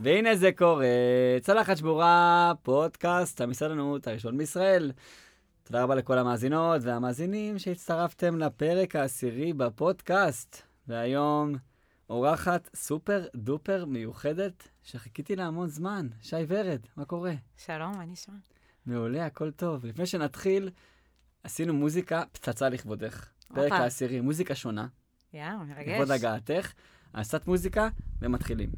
והנה זה קורה, צלחת שבורה, פודקאסט המסעדנות הראשון בישראל. תודה רבה לכל המאזינות והמאזינים שהצטרפתם לפרק העשירי בפודקאסט. והיום אורחת סופר דופר מיוחדת שחיכיתי לה המון זמן. שי ורד, מה קורה? שלום, מה נשמע? מעולה, הכל טוב. לפני שנתחיל, עשינו מוזיקה פצצה לכבודך. פרק. העשירי, מוזיקה שונה, יאללה, מרגש. לכבוד הגעתך. עשת מוזיקה ומתחילים.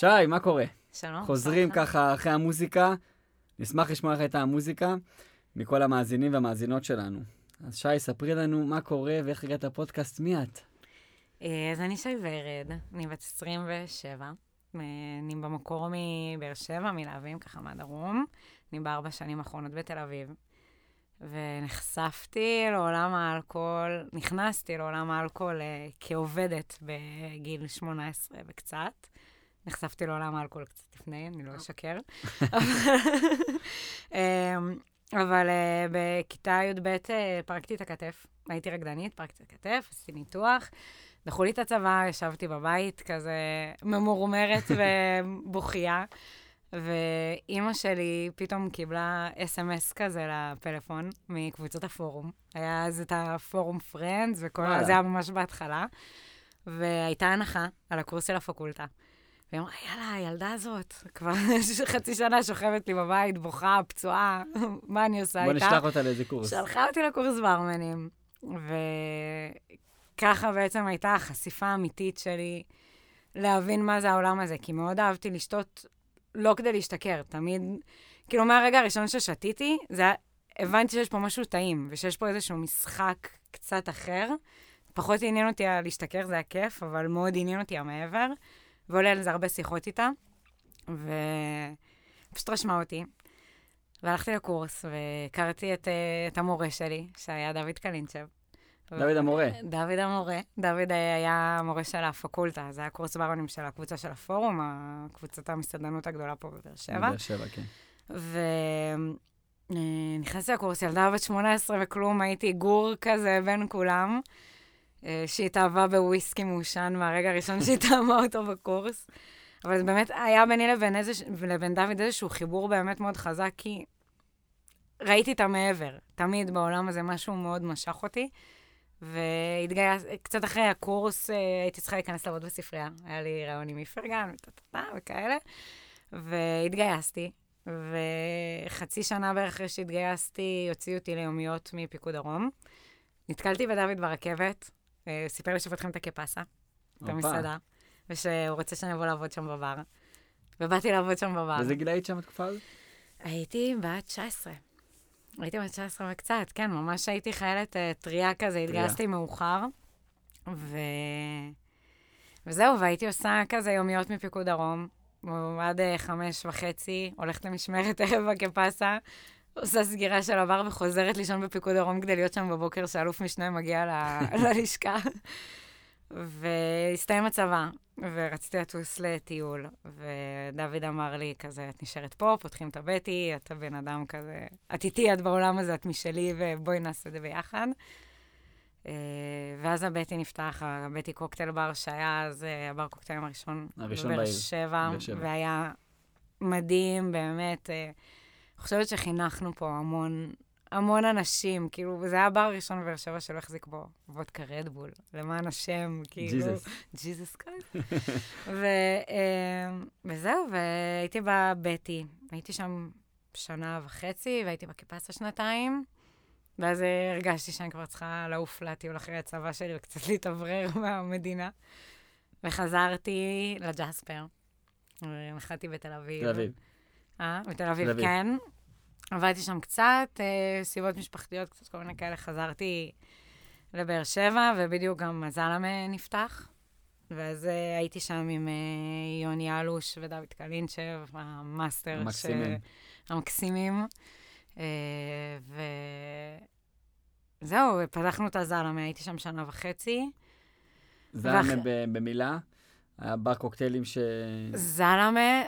שי, מה קורה? שלום. חוזרים. ככה אחרי המוזיקה. נשמח לשמוע לך את המוזיקה מכל המאזינים והמאזינות שלנו. אז שי, ספרי לנו מה קורה ואיך הגעת לפודקאסט, מי את? אה, אז אני שי ורד, אני בת 27. אה, אני במקור מבאר שבע, מלהבים, ככה מהדרום. אני בארבע שנים האחרונות בתל אביב. ונחשפתי לעולם האלכוהול, נכנסתי לעולם האלכוהול אה, כעובדת בגיל 18 וקצת. נחשפתי לעולם האלכוהול קצת לפני, אני לא אשקר. אמ, אבל אה, בכיתה י"ב אה, פרקתי את הכתף. הייתי רקדנית, פרקתי את הכתף, עשיתי ניתוח. דחו לי את הצבא, ישבתי בבית, כזה ממורמרת ובוכייה. ואימא שלי פתאום קיבלה אס.אם.אס כזה לפלאפון מקבוצות הפורום. היה אז את הפורום פרנדס, וכל. זה היה ממש בהתחלה. והייתה הנחה על הקורס של הפקולטה. והיא אמרה, יאללה, הילדה הזאת, כבר חצי שנה שוכבת לי בבית, בוכה, פצועה, מה אני עושה בוא איתה? נשלח אותה לאיזה קורס. שלחה אותי לקורס ברמנים, וככה בעצם הייתה החשיפה האמיתית שלי להבין מה זה העולם הזה, כי מאוד אהבתי לשתות לא כדי להשתכר, תמיד, כאילו מהרגע הראשון ששתיתי, זה היה, הבנתי שיש פה משהו טעים, ושיש פה איזשהו משחק קצת אחר. פחות עניין אותי הלהשתכר, זה היה כיף, אבל מאוד עניין אותי המעבר, ועולה על זה הרבה שיחות איתה, ופשוט רשמה אותי. והלכתי לקורס, והכרתי את, אה, את המורה שלי, שהיה דוד קלינצ'ב. דוד המורה. דוד המורה. דוד היה המורה של הפקולטה, זה היה קורס ברונים של הקבוצה של הפורום, הקבוצת המסעדנות הגדולה פה בבאר שבע. בבאר שבע, כן. ונכנסתי לקורס, ילדה בת 18 וכלום, הייתי גור כזה בין כולם, אה, שהתאהבה בוויסקי מעושן מהרגע הראשון שהיא טעמה אותו בקורס. אבל זה באמת היה ביני לבין, איזה, לבין דוד איזשהו חיבור באמת מאוד חזק, כי ראיתי את המעבר. תמיד בעולם הזה משהו מאוד משך אותי. והתגייס, קצת אחרי הקורס אה, הייתי צריכה להיכנס לעבוד בספרייה. היה לי רעיון עם איפרגן וכאלה. והתגייסתי, וחצי שנה בערך אחרי שהתגייסתי, הוציאו אותי ליומיות מפיקוד דרום. נתקלתי בדוד ברכבת, סיפר לי שפותחים את הקפסה, את. המסעדה, ושהוא רוצה שאני אבוא לעבוד שם בבר. ובאתי לעבוד שם בבר. באיזה גיל היית שם בתקופה הזאת? הייתי בת 19. הייתי בת 19 וקצת, כן, ממש הייתי חיילת אה, טריה כזה, התגייסתי מאוחר. ו... וזהו, והייתי עושה כזה יומיות מפיקוד דרום, עד אה, חמש וחצי, הולכת למשמרת ערב בקפסה, עושה סגירה של הבר וחוזרת לישון בפיקוד דרום כדי להיות שם בבוקר שאלוף משנה מגיע ל- ללשכה. והסתיים הצבא, ורציתי לטוס לטיול, ודוד אמר לי כזה, את נשארת פה, פותחים את הבטי, את הבן אדם כזה, את איתי, את בעולם הזה, את משלי, ובואי נעשה את זה ביחד. אה, ואז הבטי נפתח, הבטי קוקטייל בר, שהיה אז אה, הבר קוקטיילים הראשון. הראשון בבאר בעיר. שבע, בבאר שבע. והיה מדהים, באמת. חושבת שחינכנו פה המון, המון אנשים, כאילו, זה היה הבר הראשון בבאר שבע שלא החזיק בו וודקה רדבול, למען השם, כאילו. ג'יזוס. קרייסט. אה, וזהו, והייתי בבטי. הייתי שם שנה וחצי, והייתי בקיפסה שנתיים. ואז הרגשתי שאני כבר צריכה לעוף לטיול אחרי הצבא שלי וקצת להתאוורר מהמדינה. וחזרתי לג'ספר. נחתי בתל אביב. תל אביב. אה, בתל אביב. כן. עבדתי שם קצת, אה, סיבות משפחתיות, קצת כל מיני כאלה. חזרתי לבאר שבע, ובדיוק גם הזלמה נפתח. ואז אה, הייתי שם עם אה, יוני אלוש ודוד קלינצ'ב, המאסטר. המקסימים. ש... המקסימים. אה, וזהו, פתחנו את הזלמה, הייתי שם שנה וחצי. זלמה ואח- במילה, היה בר קוקטיילים ש... זלמה,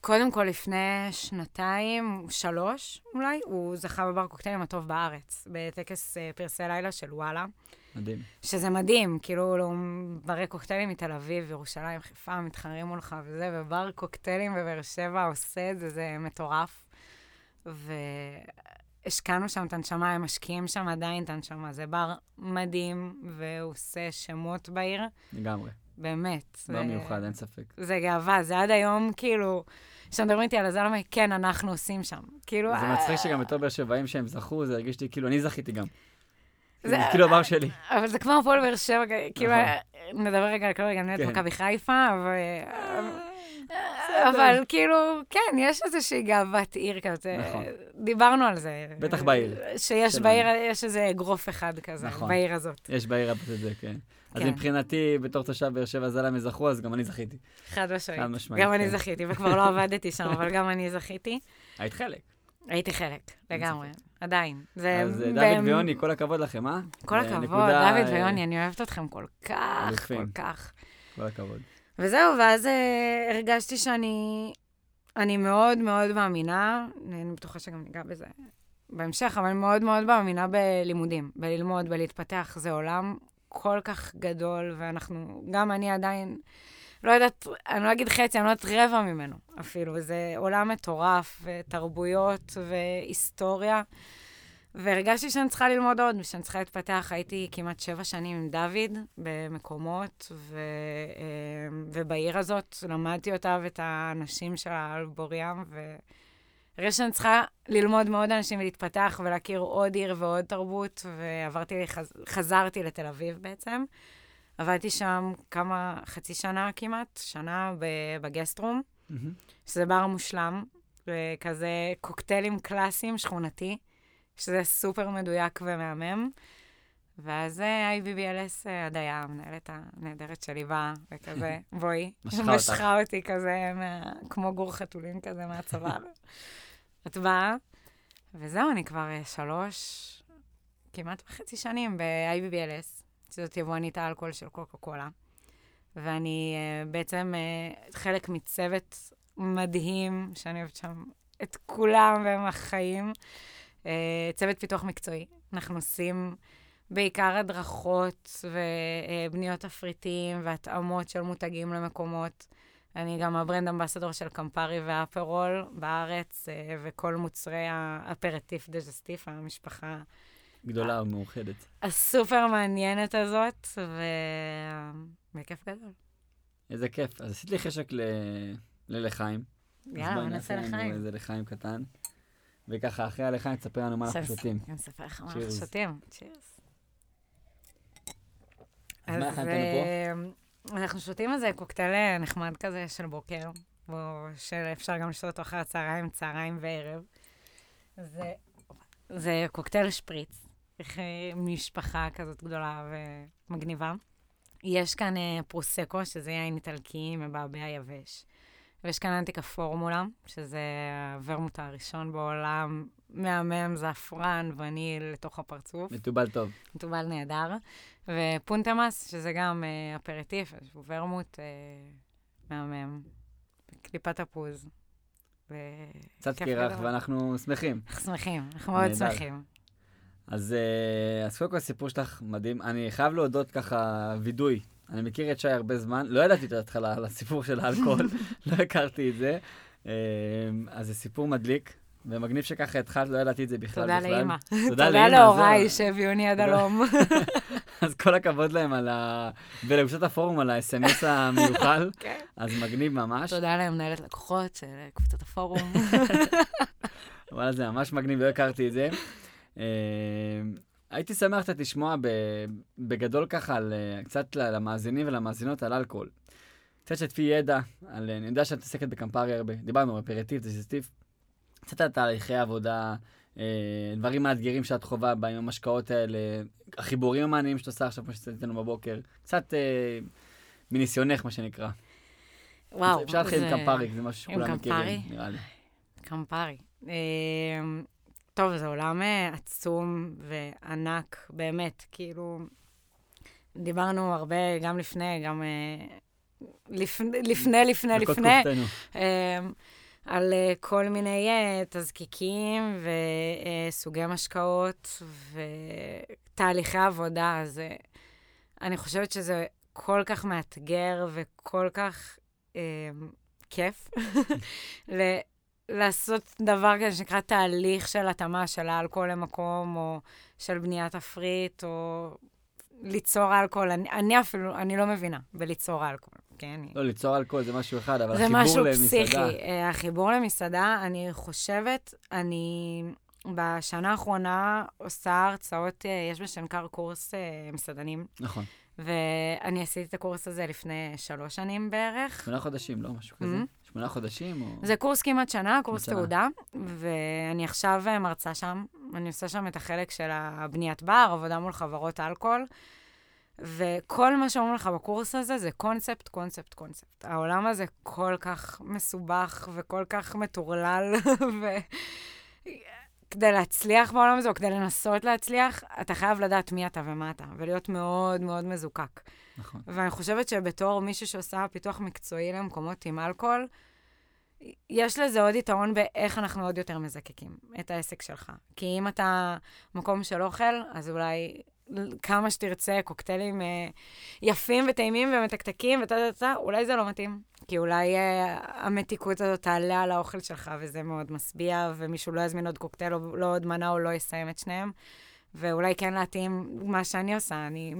קודם כל לפני שנתיים, שלוש אולי, הוא זכה בבר קוקטיילים הטוב בארץ, בטקס אה, פרסי לילה של וואלה. מדהים. שזה מדהים, כאילו, לא, ברי קוקטיילים מתל אביב, ירושלים, חיפה, מתחרים מולך וזה, ובר קוקטיילים בבאר שבע עושה את זה, זה מטורף. והשקענו שם את הנשמה, הם משקיעים שם עדיין את הנשמה. זה בר מדהים, והוא עושה שמות בעיר, לגמרי. באמת. בר זה- מיוחד, אין ספק. זה גאווה, זה עד היום, כאילו, כשמדברים איתי על הזלמה, כן, אנחנו עושים שם. כאילו... זה אה, מצחיק שגם בתור באר שבעים שהם זכו, זה הרגיש לי כאילו אני זכיתי גם. זה- כאילו הבר שלי. אבל זה כמו הפועל באר שבע, כאילו, נכון. נדבר רגע על כדורגל, אני כן. יודעת מכבי חיפה, אבל... אבל כאילו, כן, יש איזושהי גאוות עיר כזה. נכון. דיברנו על זה. בטח בעיר. שיש. בעיר, יש איזה אגרוף אחד כזה, נכון. בעיר הזאת. יש בעיר הבאת את זה, כן. אז כן. מבחינתי, בתור תושב באר שבע זלמה זכו, אז גם אני זכיתי. חד משמעית. חד משמעית, גם אני כן. זכיתי, וכבר לא עבדתי שם, אבל גם אני זכיתי. היית חלק. הייתי חלק, לגמרי. עדיין. זה... אז אה, דוד ויוני, כל הכבוד לכם, אה? כל זה הכבוד, דוד אה, ויוני, אני אוהבת אתכם כל כך. כל כך. כל הכבוד. וזהו, ואז אה, הרגשתי שאני אני מאוד מאוד מאמינה, אני בטוחה שגם ניגע בזה בהמשך, אבל אני מאוד מאוד מאמינה בלימודים, בללמוד, בלהתפתח. זה עולם כל כך גדול, ואנחנו, גם אני עדיין, לא יודעת, אני לא אגיד חצי, אני לא יודעת רבע ממנו אפילו. זה עולם מטורף, ותרבויות, והיסטוריה. והרגשתי שאני צריכה ללמוד עוד, ושאני צריכה להתפתח. הייתי כמעט שבע שנים עם דוד במקומות, ו, אה, ובעיר הזאת למדתי אותה ואת האנשים שלה על בוריאם, והרגשתי שאני צריכה ללמוד מעוד אנשים ולהתפתח ולהכיר עוד עיר ועוד תרבות, ועברתי, חז, חזרתי לתל אביב בעצם. עבדתי שם כמה, חצי שנה כמעט, שנה בגסטרום, מהמם. שזה בר מושלם, וכזה קוקטיילים קלאסיים, שכונתי. שזה סופר מדויק ומהמם. ואז אה, IBBLS, אה, הדיה, המנהלת הנהדרת שלי, באה, וכזה, בואי. משכה אותי כזה, מה, כמו גור חתולים כזה מהצוואר. את באה, וזהו, אני כבר אה, שלוש, כמעט וחצי שנים ב-IBBLS, שזאת יבואנית האלכוהול של קוקה קולה. ואני uh, בעצם uh, חלק מצוות מדהים, שאני אוהבת שם את כולם והם החיים. Uh, צוות פיתוח מקצועי. אנחנו עושים בעיקר הדרכות ובניות תפריטים והתאמות של מותגים למקומות. אני גם ה brand ambassador של קמפרי ואפרול בארץ, uh, וכל מוצרי האפרטיף דיז'סטיף, המשפחה גדולה ומאוחדת. הסופר מעניינת הזאת, ו... בכיף גדול. איזה כיף. אז עשית לי חשק ל- ללחיים. יאללה, נעשה לחיים. איזה לחיים קטן. וככה, אחרי הלחיים תספר לנו מה אנחנו שותים. אני אספר לך מה אנחנו. שותים. Cheers. אז מה הכנתנו פה? אנחנו שותים איזה קוקטייל אה, נחמד כזה של בוקר, או שאפשר גם לשתות אותו אחר הצהריים, צהריים וערב. זה, זה קוקטייל שפריץ, איך, אה, משפחה כזאת גדולה ומגניבה. יש כאן אה, פרוסקו, שזה יין איטלקי מבעבע יבש. ויש כאן אנטיקה פורמולה, שזה הוורמוט הראשון בעולם, מהמם, זעפרן, וניל לתוך הפרצוף. מתובל טוב. מטובל נהדר. ופונטמאס, שזה גם אה, אפרטיף, איזשהו ורמוט אה, מהמם. קליפת תפוז. ו- קצת קירח. ואנחנו שמחים. אנחנו שמחים, אנחנו מאוד. שמחים. אז, אה, אז קודם כל הסיפור שלך מדהים. אני חייב להודות ככה, וידוי. אני מכיר את שי הרבה זמן, לא ידעתי את ההתחלה על הסיפור של האלכוהול, לא הכרתי את זה. אה, אז זה סיפור מדליק, ומגניב שככה התחלת, לא ידעתי את זה בכלל. תודה בכלל. לאימא. תודה תודה לאמא, להוריי. שהביאוני עד תודה. הלום. אז כל הכבוד להם על ה... ולקבוצת הפורום על ה-SMS המיוחל, כן. אז מגניב ממש. תודה למנהלת לקוחות של קבוצת הפורום. וואלה, זה ממש מגניב, לא הכרתי את זה. אה, הייתי שמח קצת לשמוע ב- בגדול ככה, על, אה, קצת ל- למאזינים ולמאזינות על אלכוהול. קצת שתפי ידע, על, אני יודע שאת מתעסקת בקמפרי הרבה, דיברנו, אפרטיב, דזיסטיב. קצת על תהליכי עבודה, אה, דברים מאתגרים שאת חווה בהם, המשקאות האלה, החיבורים המעניינים שאת עושה עכשיו, כמו שעשיתי לנו בבוקר. קצת אה, מניסיונך, מה שנקרא. וואו. אפשר להתחיל זה- עם קמפרי, זה משהו שכולם מכירים? נראה לי. קמפרי. אה, טוב, זה עולם אה, עצום וענק, באמת, כאילו, דיברנו הרבה, גם לפני, גם אה, לפני, לפני, לפני, לפני. אה, על אה, כל מיני אה, תזקיקים וסוגי משקאות ותהליכי עבודה, אז אה, אני חושבת שזה כל כך מאתגר וכל כך אה, כיף לעשות דבר כזה שנקרא תהליך של התאמה של האלכוהול למקום, או של בניית תפריט, או ליצור אלכוהול. אני, אני אפילו, אני לא מבינה בליצור אלכוהול, כן? לא, ליצור אלכוהול זה משהו אחד, אבל זה החיבור משהו למסעדה... פסיכי. אה, החיבור למסעדה, אני חושבת, אני בשנה האחרונה עושה הרצאות, אה, יש בשנקר קורס אה, מסעדנים, נכון. ואני עשיתי את הקורס הזה לפני שלוש שנים בערך. שמונה חודשים, לא? משהו כזה? Mhm. שמונה חודשים או... זה קורס כמעט שנה, קורס שנה. תעודה, ואני עכשיו מרצה שם. אני עושה שם את החלק של הבניית בר, עבודה מול חברות אלכוהול, וכל מה שאומרים לך בקורס הזה זה קונספט, קונספט, קונספט. העולם הזה כל כך מסובך וכל כך מטורלל, וכדי להצליח בעולם הזה, או כדי לנסות להצליח, אתה חייב לדעת מי אתה ומה אתה, ולהיות מאוד מאוד מזוקק. נכון. ואני חושבת שבתור מישהו שעושה פיתוח מקצועי למקומות עם אלכוהול, יש לזה עוד יתרון באיך אנחנו עוד יותר מזקקים את העסק שלך. כי אם אתה מקום של אוכל, אז אולי כמה שתרצה קוקטיילים אה, יפים וטעימים ומתקתקים וטה טה טה, אולי זה לא מתאים. כי אולי אה, המתיקות הזאת תעלה על האוכל שלך, וזה מאוד משביע, ומישהו לא יזמין עוד קוקטייל או לא עוד מנה או לא יסיים את שניהם. ואולי כן להתאים מה שאני עושה. אני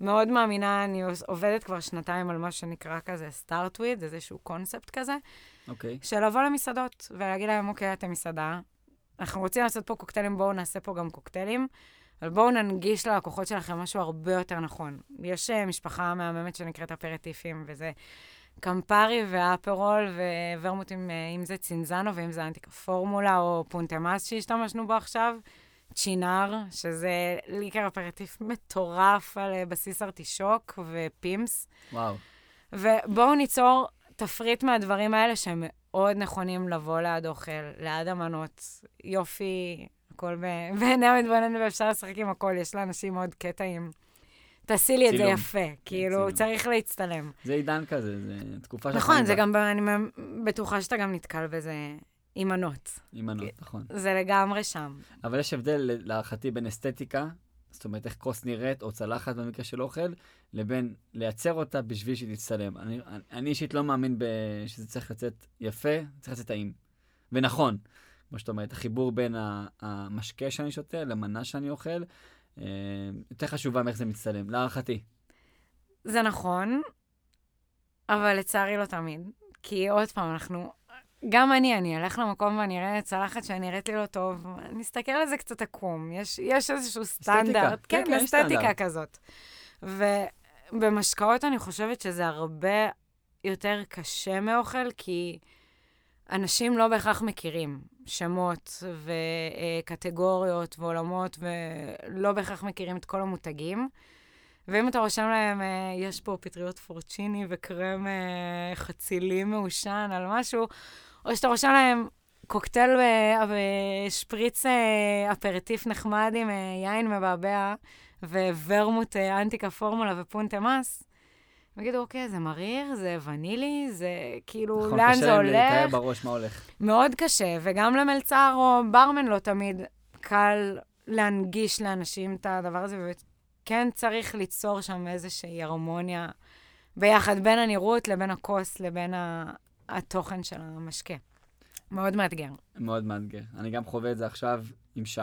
מאוד מאמינה, אני עובדת כבר שנתיים על מה שנקרא כזה start with, איזשהו קונספט כזה, אוקיי. של לבוא למסעדות ולהגיד להם, אוקיי, אתם מסעדה, אנחנו רוצים לעשות פה קוקטיילים, בואו נעשה פה גם קוקטיילים, אבל בואו ננגיש ללקוחות שלכם משהו הרבה יותר נכון. יש אה, משפחה מהממת שנקראת אפרטיפים, וזה קמפרי ואפרול וורמוט אה, אם זה צינזנו ואם זה אנטיקה פורמולה או פונט א מס שהשתמשנו בו עכשיו. צ'ינאר, שזה ליקר אפרטיף מטורף על אה, בסיס ארטישוק ופימס. וואו. ובואו ניצור תפריט מהדברים האלה שהם מאוד נכונים לבוא ליד אוכל, ליד המנות. יופי, הכל בעיני המתבונן ואפשר לשחק עם הכל, יש לאנשים מאוד קטעים. תעשי לי את זה. יפה, כאילו, צילום. צריך להצטלם. זה עידן כזה, זה תקופה שאנחנו נכון, זה. גם, אני בטוחה שאתה גם נתקל בזה עם מנות. עם מנות, נכון. זה לגמרי שם. אבל יש הבדל, להערכתי, בין אסתטיקה, זאת אומרת, איך כוס נראית, או צלחת במקרה של אוכל, לבין לייצר אותה בשביל שהיא תצטלם. אני, אני, אני אישית לא מאמין ב... שזה צריך לצאת יפה, צריך לצאת טעים. ונכון, כמו שאת אומרת, החיבור בין המשקה שאני שותה למנה שאני אוכל, אה, יותר חשובה מאיך זה מצטלם, להערכתי. זה נכון, אבל לצערי לא תמיד. כי עוד פעם, אנחנו... גם אני, אני אלך למקום ואני אראה צלחת שנראית לי לא טוב, אני אסתכל על זה קצת עקום. יש, יש איזשהו סטנדרט. כן, כן, כן, יש אסתטיקה. כזאת. ובמשקאות אני חושבת שזה הרבה יותר קשה מאוכל, כי אנשים לא בהכרח מכירים שמות וקטגוריות ועולמות, ולא בהכרח מכירים את כל המותגים. ואם אתה רושם להם, אה, יש פה פטריות פורצ'יני וקרם אה, חצילי מעושן על משהו, או שאתה רושם להם קוקטייל אה, אה, אפרטיף נחמד עם יין מבעבע וורמוט אנטיקה פורמולה ופונטה מס, הם יגידו, אוקיי, זה מריר, זה ונילי, זה כאילו, נכון, לאן קשה זה להם לתאר הולך? בראש מה הולך. מאוד קשה, וגם למלצר או ברמן לא תמיד קל להנגיש לאנשים את הדבר הזה, וכן צריך ליצור שם איזושהי הרמוניה ביחד בין הנראות לבין הכוס לבין ה- התוכן של המשקה. מאוד מאתגר. מאוד מאתגר. אני גם חווה את זה עכשיו עם שי,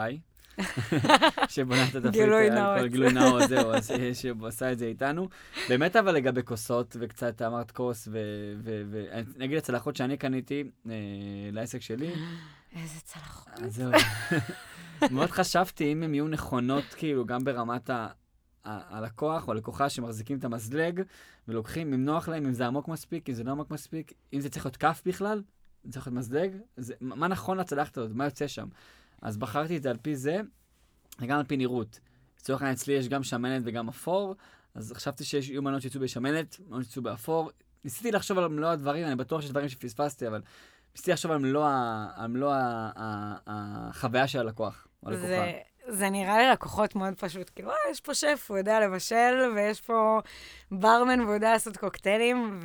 שבונה את התפריט. האלכוהול, נאות. גילוי נאות, זהו, אז ש- שהוא עשה את זה איתנו. באמת אבל לגבי כוסות, וקצת אמרת כוס, ואני אגיד הצלחות שאני קניתי אה, לעסק שלי, איזה צלחות. אז זהו. מאוד חשבתי אם הן יהיו נכונות, כאילו, גם ברמת ה... ה- הלקוח או הלקוחה שמחזיקים את המזלג ולוקחים, אם נוח להם, אם זה עמוק מספיק, אם זה לא עמוק מספיק, אם זה צריך להיות כף בכלל, זה צריך להיות מזלג, זה, מה נכון לצלחת הזאת, מה יוצא שם. אז בחרתי את זה על פי זה, וגם על פי נראות. לצורך העניין אצלי יש גם שמנת וגם אפור, אז חשבתי שיש יהיו מנות שיצאו בשמנת, מנות שיצאו באפור. ניסיתי לחשוב על מלוא הדברים, אני בטוח שיש דברים שפספסתי, אבל ניסיתי לחשוב על מלוא, ה- על מלוא ה- ה- החוויה של הלקוח, או הלקוחה. זה, זה נראה לי לקוחות מאוד פשוט, כאילו, אה, יש פה שף, הוא יודע לבשל, ויש פה ברמן והוא יודע לעשות קוקטיילים,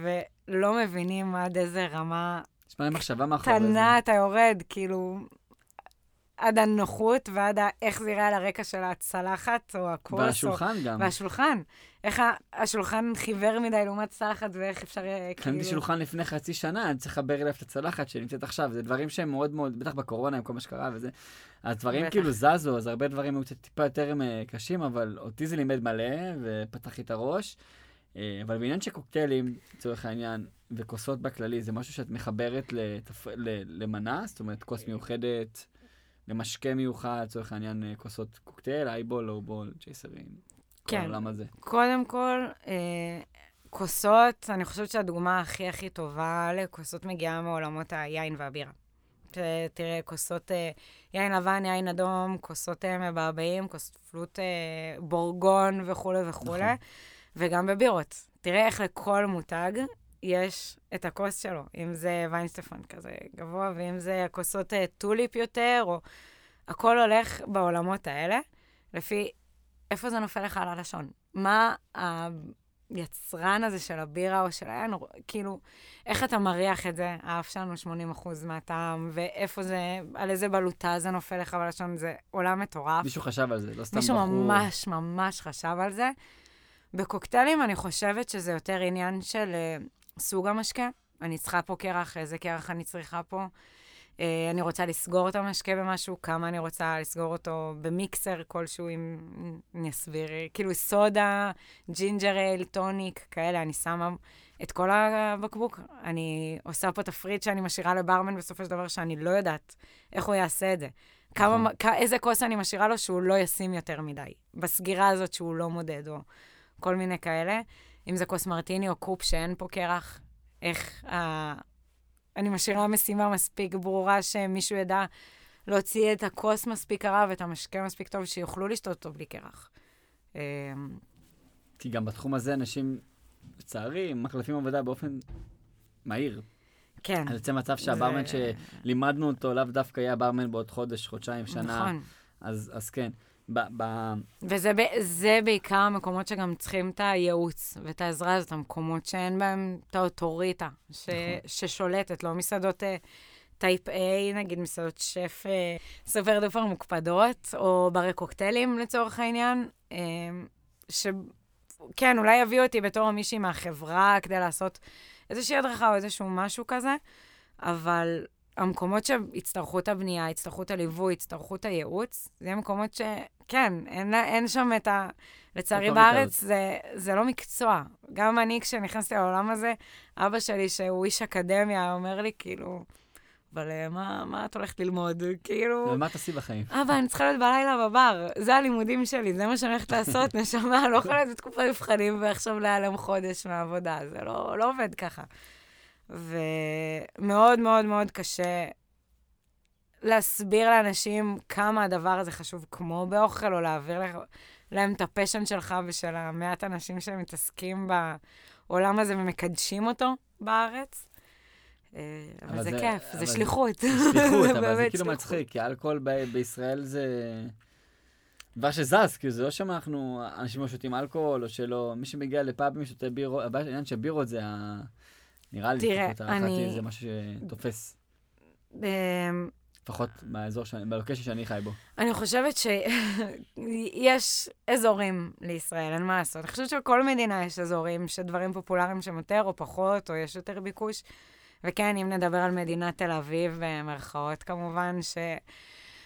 ולא מבינים עד איזה רמה יש מלא מחשבה מאחורי זה. קטנה אתה יורד, כאילו, עד הנוחות ועד ה- איך זה יראה על הרקע של הצלחת או הכוס. והשולחן או... גם. והשולחן. איך ה- השולחן חיוור מדי לעומת צלחת, ואיך אפשר כאילו... קניתי שולחן לפני חצי שנה, אני צריך לחבר אליו את הצלחת שנמצאת עכשיו. זה דברים שהם מאוד מאוד, בטח בקורונה עם כל מה שקרה וזה. אז דברים בטח. כאילו זזו, אז הרבה דברים היו קצת טיפה יותר אה, קשים, אבל אותי זה לימד מלא, ופתח לי את הראש. אה, אבל בעניין של קוקטיילים, לצורך העניין, וכוסות בכללי, זה משהו שאת מחברת לתפ... למנה, זאת אומרת, כוס מיוחדת, למשקה מיוחד, לצורך העניין, אה, כוסות קוקטייל, אייבול, לואובול, צ'ייסרים. כל כן. העולם הזה. קודם כל, אה, כוסות, אני חושבת שהדוגמה הכי הכי טובה לכוסות מגיעה מעולמות היין והבירה. תראה, כוסות אה, יין לבן, יין אדום, כוסות אה, מבעבעים, כוסות פלוט בורגון וכולי וכולי, נכון. וגם בבירות. תראה איך לכל מותג יש את הכוס שלו, אם זה ויינשטפן כזה גבוה, ואם זה הכוסות אה, טוליפ יותר, או... הכל הולך בעולמות האלה, לפי איפה זה נופל לך על הלשון. מה היצרן הזה של הבירה או של היין, כאילו, איך אתה מריח את זה, האף שלנו 80 אחוז מהטעם, ואיפה זה, על איזה בלוטה זה נופל לך בלשון, זה עולם מטורף. מישהו חשב על זה, לא סתם מישהו בחור. ממש ממש חשב על זה. בקוקטיילים אני חושבת שזה יותר עניין של uh, סוג המשקה. אני צריכה פה קרח, איזה קרח אני צריכה פה. Uh, אני רוצה לסגור את המשקה במשהו, כמה אני רוצה לסגור אותו ב mixer כלשהו, אם אני אסביר, כאילו סודה, ginger ale, טוניק, כאלה, אני שמה את כל הבקבוק. אני עושה פה תפריט שאני משאירה לברמן בסופו של דבר, שאני לא יודעת איך הוא יעשה את זה. כמה, נכון. כ- איזה כוס אני משאירה לו שהוא לא ישים יותר מדי, בסגירה הזאת שהוא לא מודד, או כל מיני כאלה. אם זה כוס מרטיני או קופ שאין פה קרח, איך ה... אני משאירה משימה מספיק ברורה שמישהו ידע להוציא את הכוס מספיק קרה ואת המשקה מספיק טוב, שיוכלו לשתות אותו בלי קרח. אמ, כי גם בתחום הזה אנשים, לצערי, מחליפים עבודה באופן מהיר. כן. אז יוצא מצב שהברמן זה- שלימדנו אותו לאו דווקא יהיה הברמן בעוד חודש, חודשיים, שנה. נכון. אז, אז כן. ב, ב, וזה ב- בעיקר המקומות שגם צריכים את הייעוץ ואת העזרה הזאת, המקומות שאין בהם את האוטוריטה ש- נכון. ששולטת, לא מסעדות אה, type A, נגיד מסעדות שף אה, super duper מוקפדות, או ברי קוקטיילים לצורך העניין, אה, שכן, אולי יביאו אותי בתור מישהי מהחברה כדי לעשות איזושהי הדרכה או איזשהו משהו כזה, אבל המקומות שיצטרכו את הבנייה, יצטרכו את הליווי, יצטרכו את הייעוץ, זה מקומות שכן, אין, אין שם את ה... לצערי בארץ זה, זה לא מקצוע. גם אני, כשנכנסתי לעולם הזה, אבא שלי, שהוא איש אקדמיה, אומר לי, כאילו, אבל אה, מה, מה את הולכת ללמוד? כאילו... ומה תעשי בחיים? אבא, אני צריכה להיות בלילה בבר, זה הלימודים שלי, זה מה שאני הולכת לעשות, נשמה, לא יכולה להיות בתקופת מבחנים ועכשיו להיעלם חודש מהעבודה, זה לא, לא עובד ככה. ומאוד מאוד מאוד קשה להסביר לאנשים כמה הדבר הזה חשוב, כמו באוכל, או להעביר לך- להם את הפשן שלך ושל המעט אנשים שמתעסקים בעולם הזה ומקדשים אותו בארץ. אה, אבל אבל זה זה- כיף, אבל זה זה- שליחות. שליחות, אבל זה כאילו שליחות. מצחיק, כי אלכוהול ב- בישראל זה דבר שזז, כאילו זה לא שאנחנו, אנשים לא שותים אלכוהול, או שלא, מי שמגיע לפאבים שותה בירות, הבעיה של בירות זה ה... נראה לי, תראה, אני- זה משהו שתופס, אמ, לפחות באזור, בלוקשן שאני חי בו. אני חושבת שיש אזורים לישראל, אין מה לעשות. אני חושבת שבכל מדינה יש אזורים שדברים פופולריים שם יותר או פחות, או יש יותר ביקוש. וכן, אם נדבר על מדינת תל אביב, במרכאות כמובן, ש...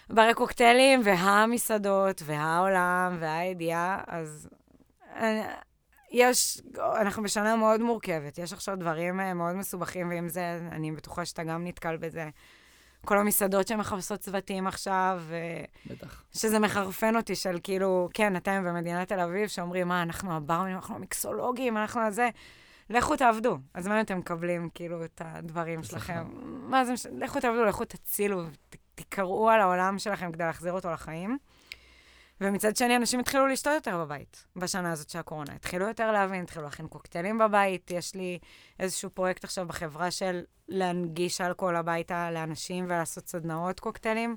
ברי קוקטיילים והמסעדות והעולם והידיעה, אז אה, יש, אנחנו בשנה מאוד מורכבת, יש עכשיו דברים אה, מאוד מסובכים, ועם זה, אני בטוחה שאתה גם נתקל בזה. כל המסעדות שמחפשות צוותים עכשיו, ו... בטח. שזה מחרפן אותי של כאילו, כן, אתם במדינת תל אביב, שאומרים, מה, אנחנו הברמנים, אנחנו המיקסולוגים, אנחנו הזה. לכו תעבדו. אז מה אם אתם מקבלים, כאילו, את הדברים. שלכם? מה זה, מש- לכו תעבדו, לכו תצילו, תקראו על העולם שלכם כדי להחזיר אותו לחיים. ומצד שני, אנשים התחילו לשתות יותר בבית בשנה הזאת של הקורונה. התחילו יותר להבין, התחילו להכין קוקטיילים בבית. יש לי איזשהו פרויקט עכשיו בחברה של להנגיש אלכוהול הביתה לאנשים ולעשות סדנאות קוקטיילים.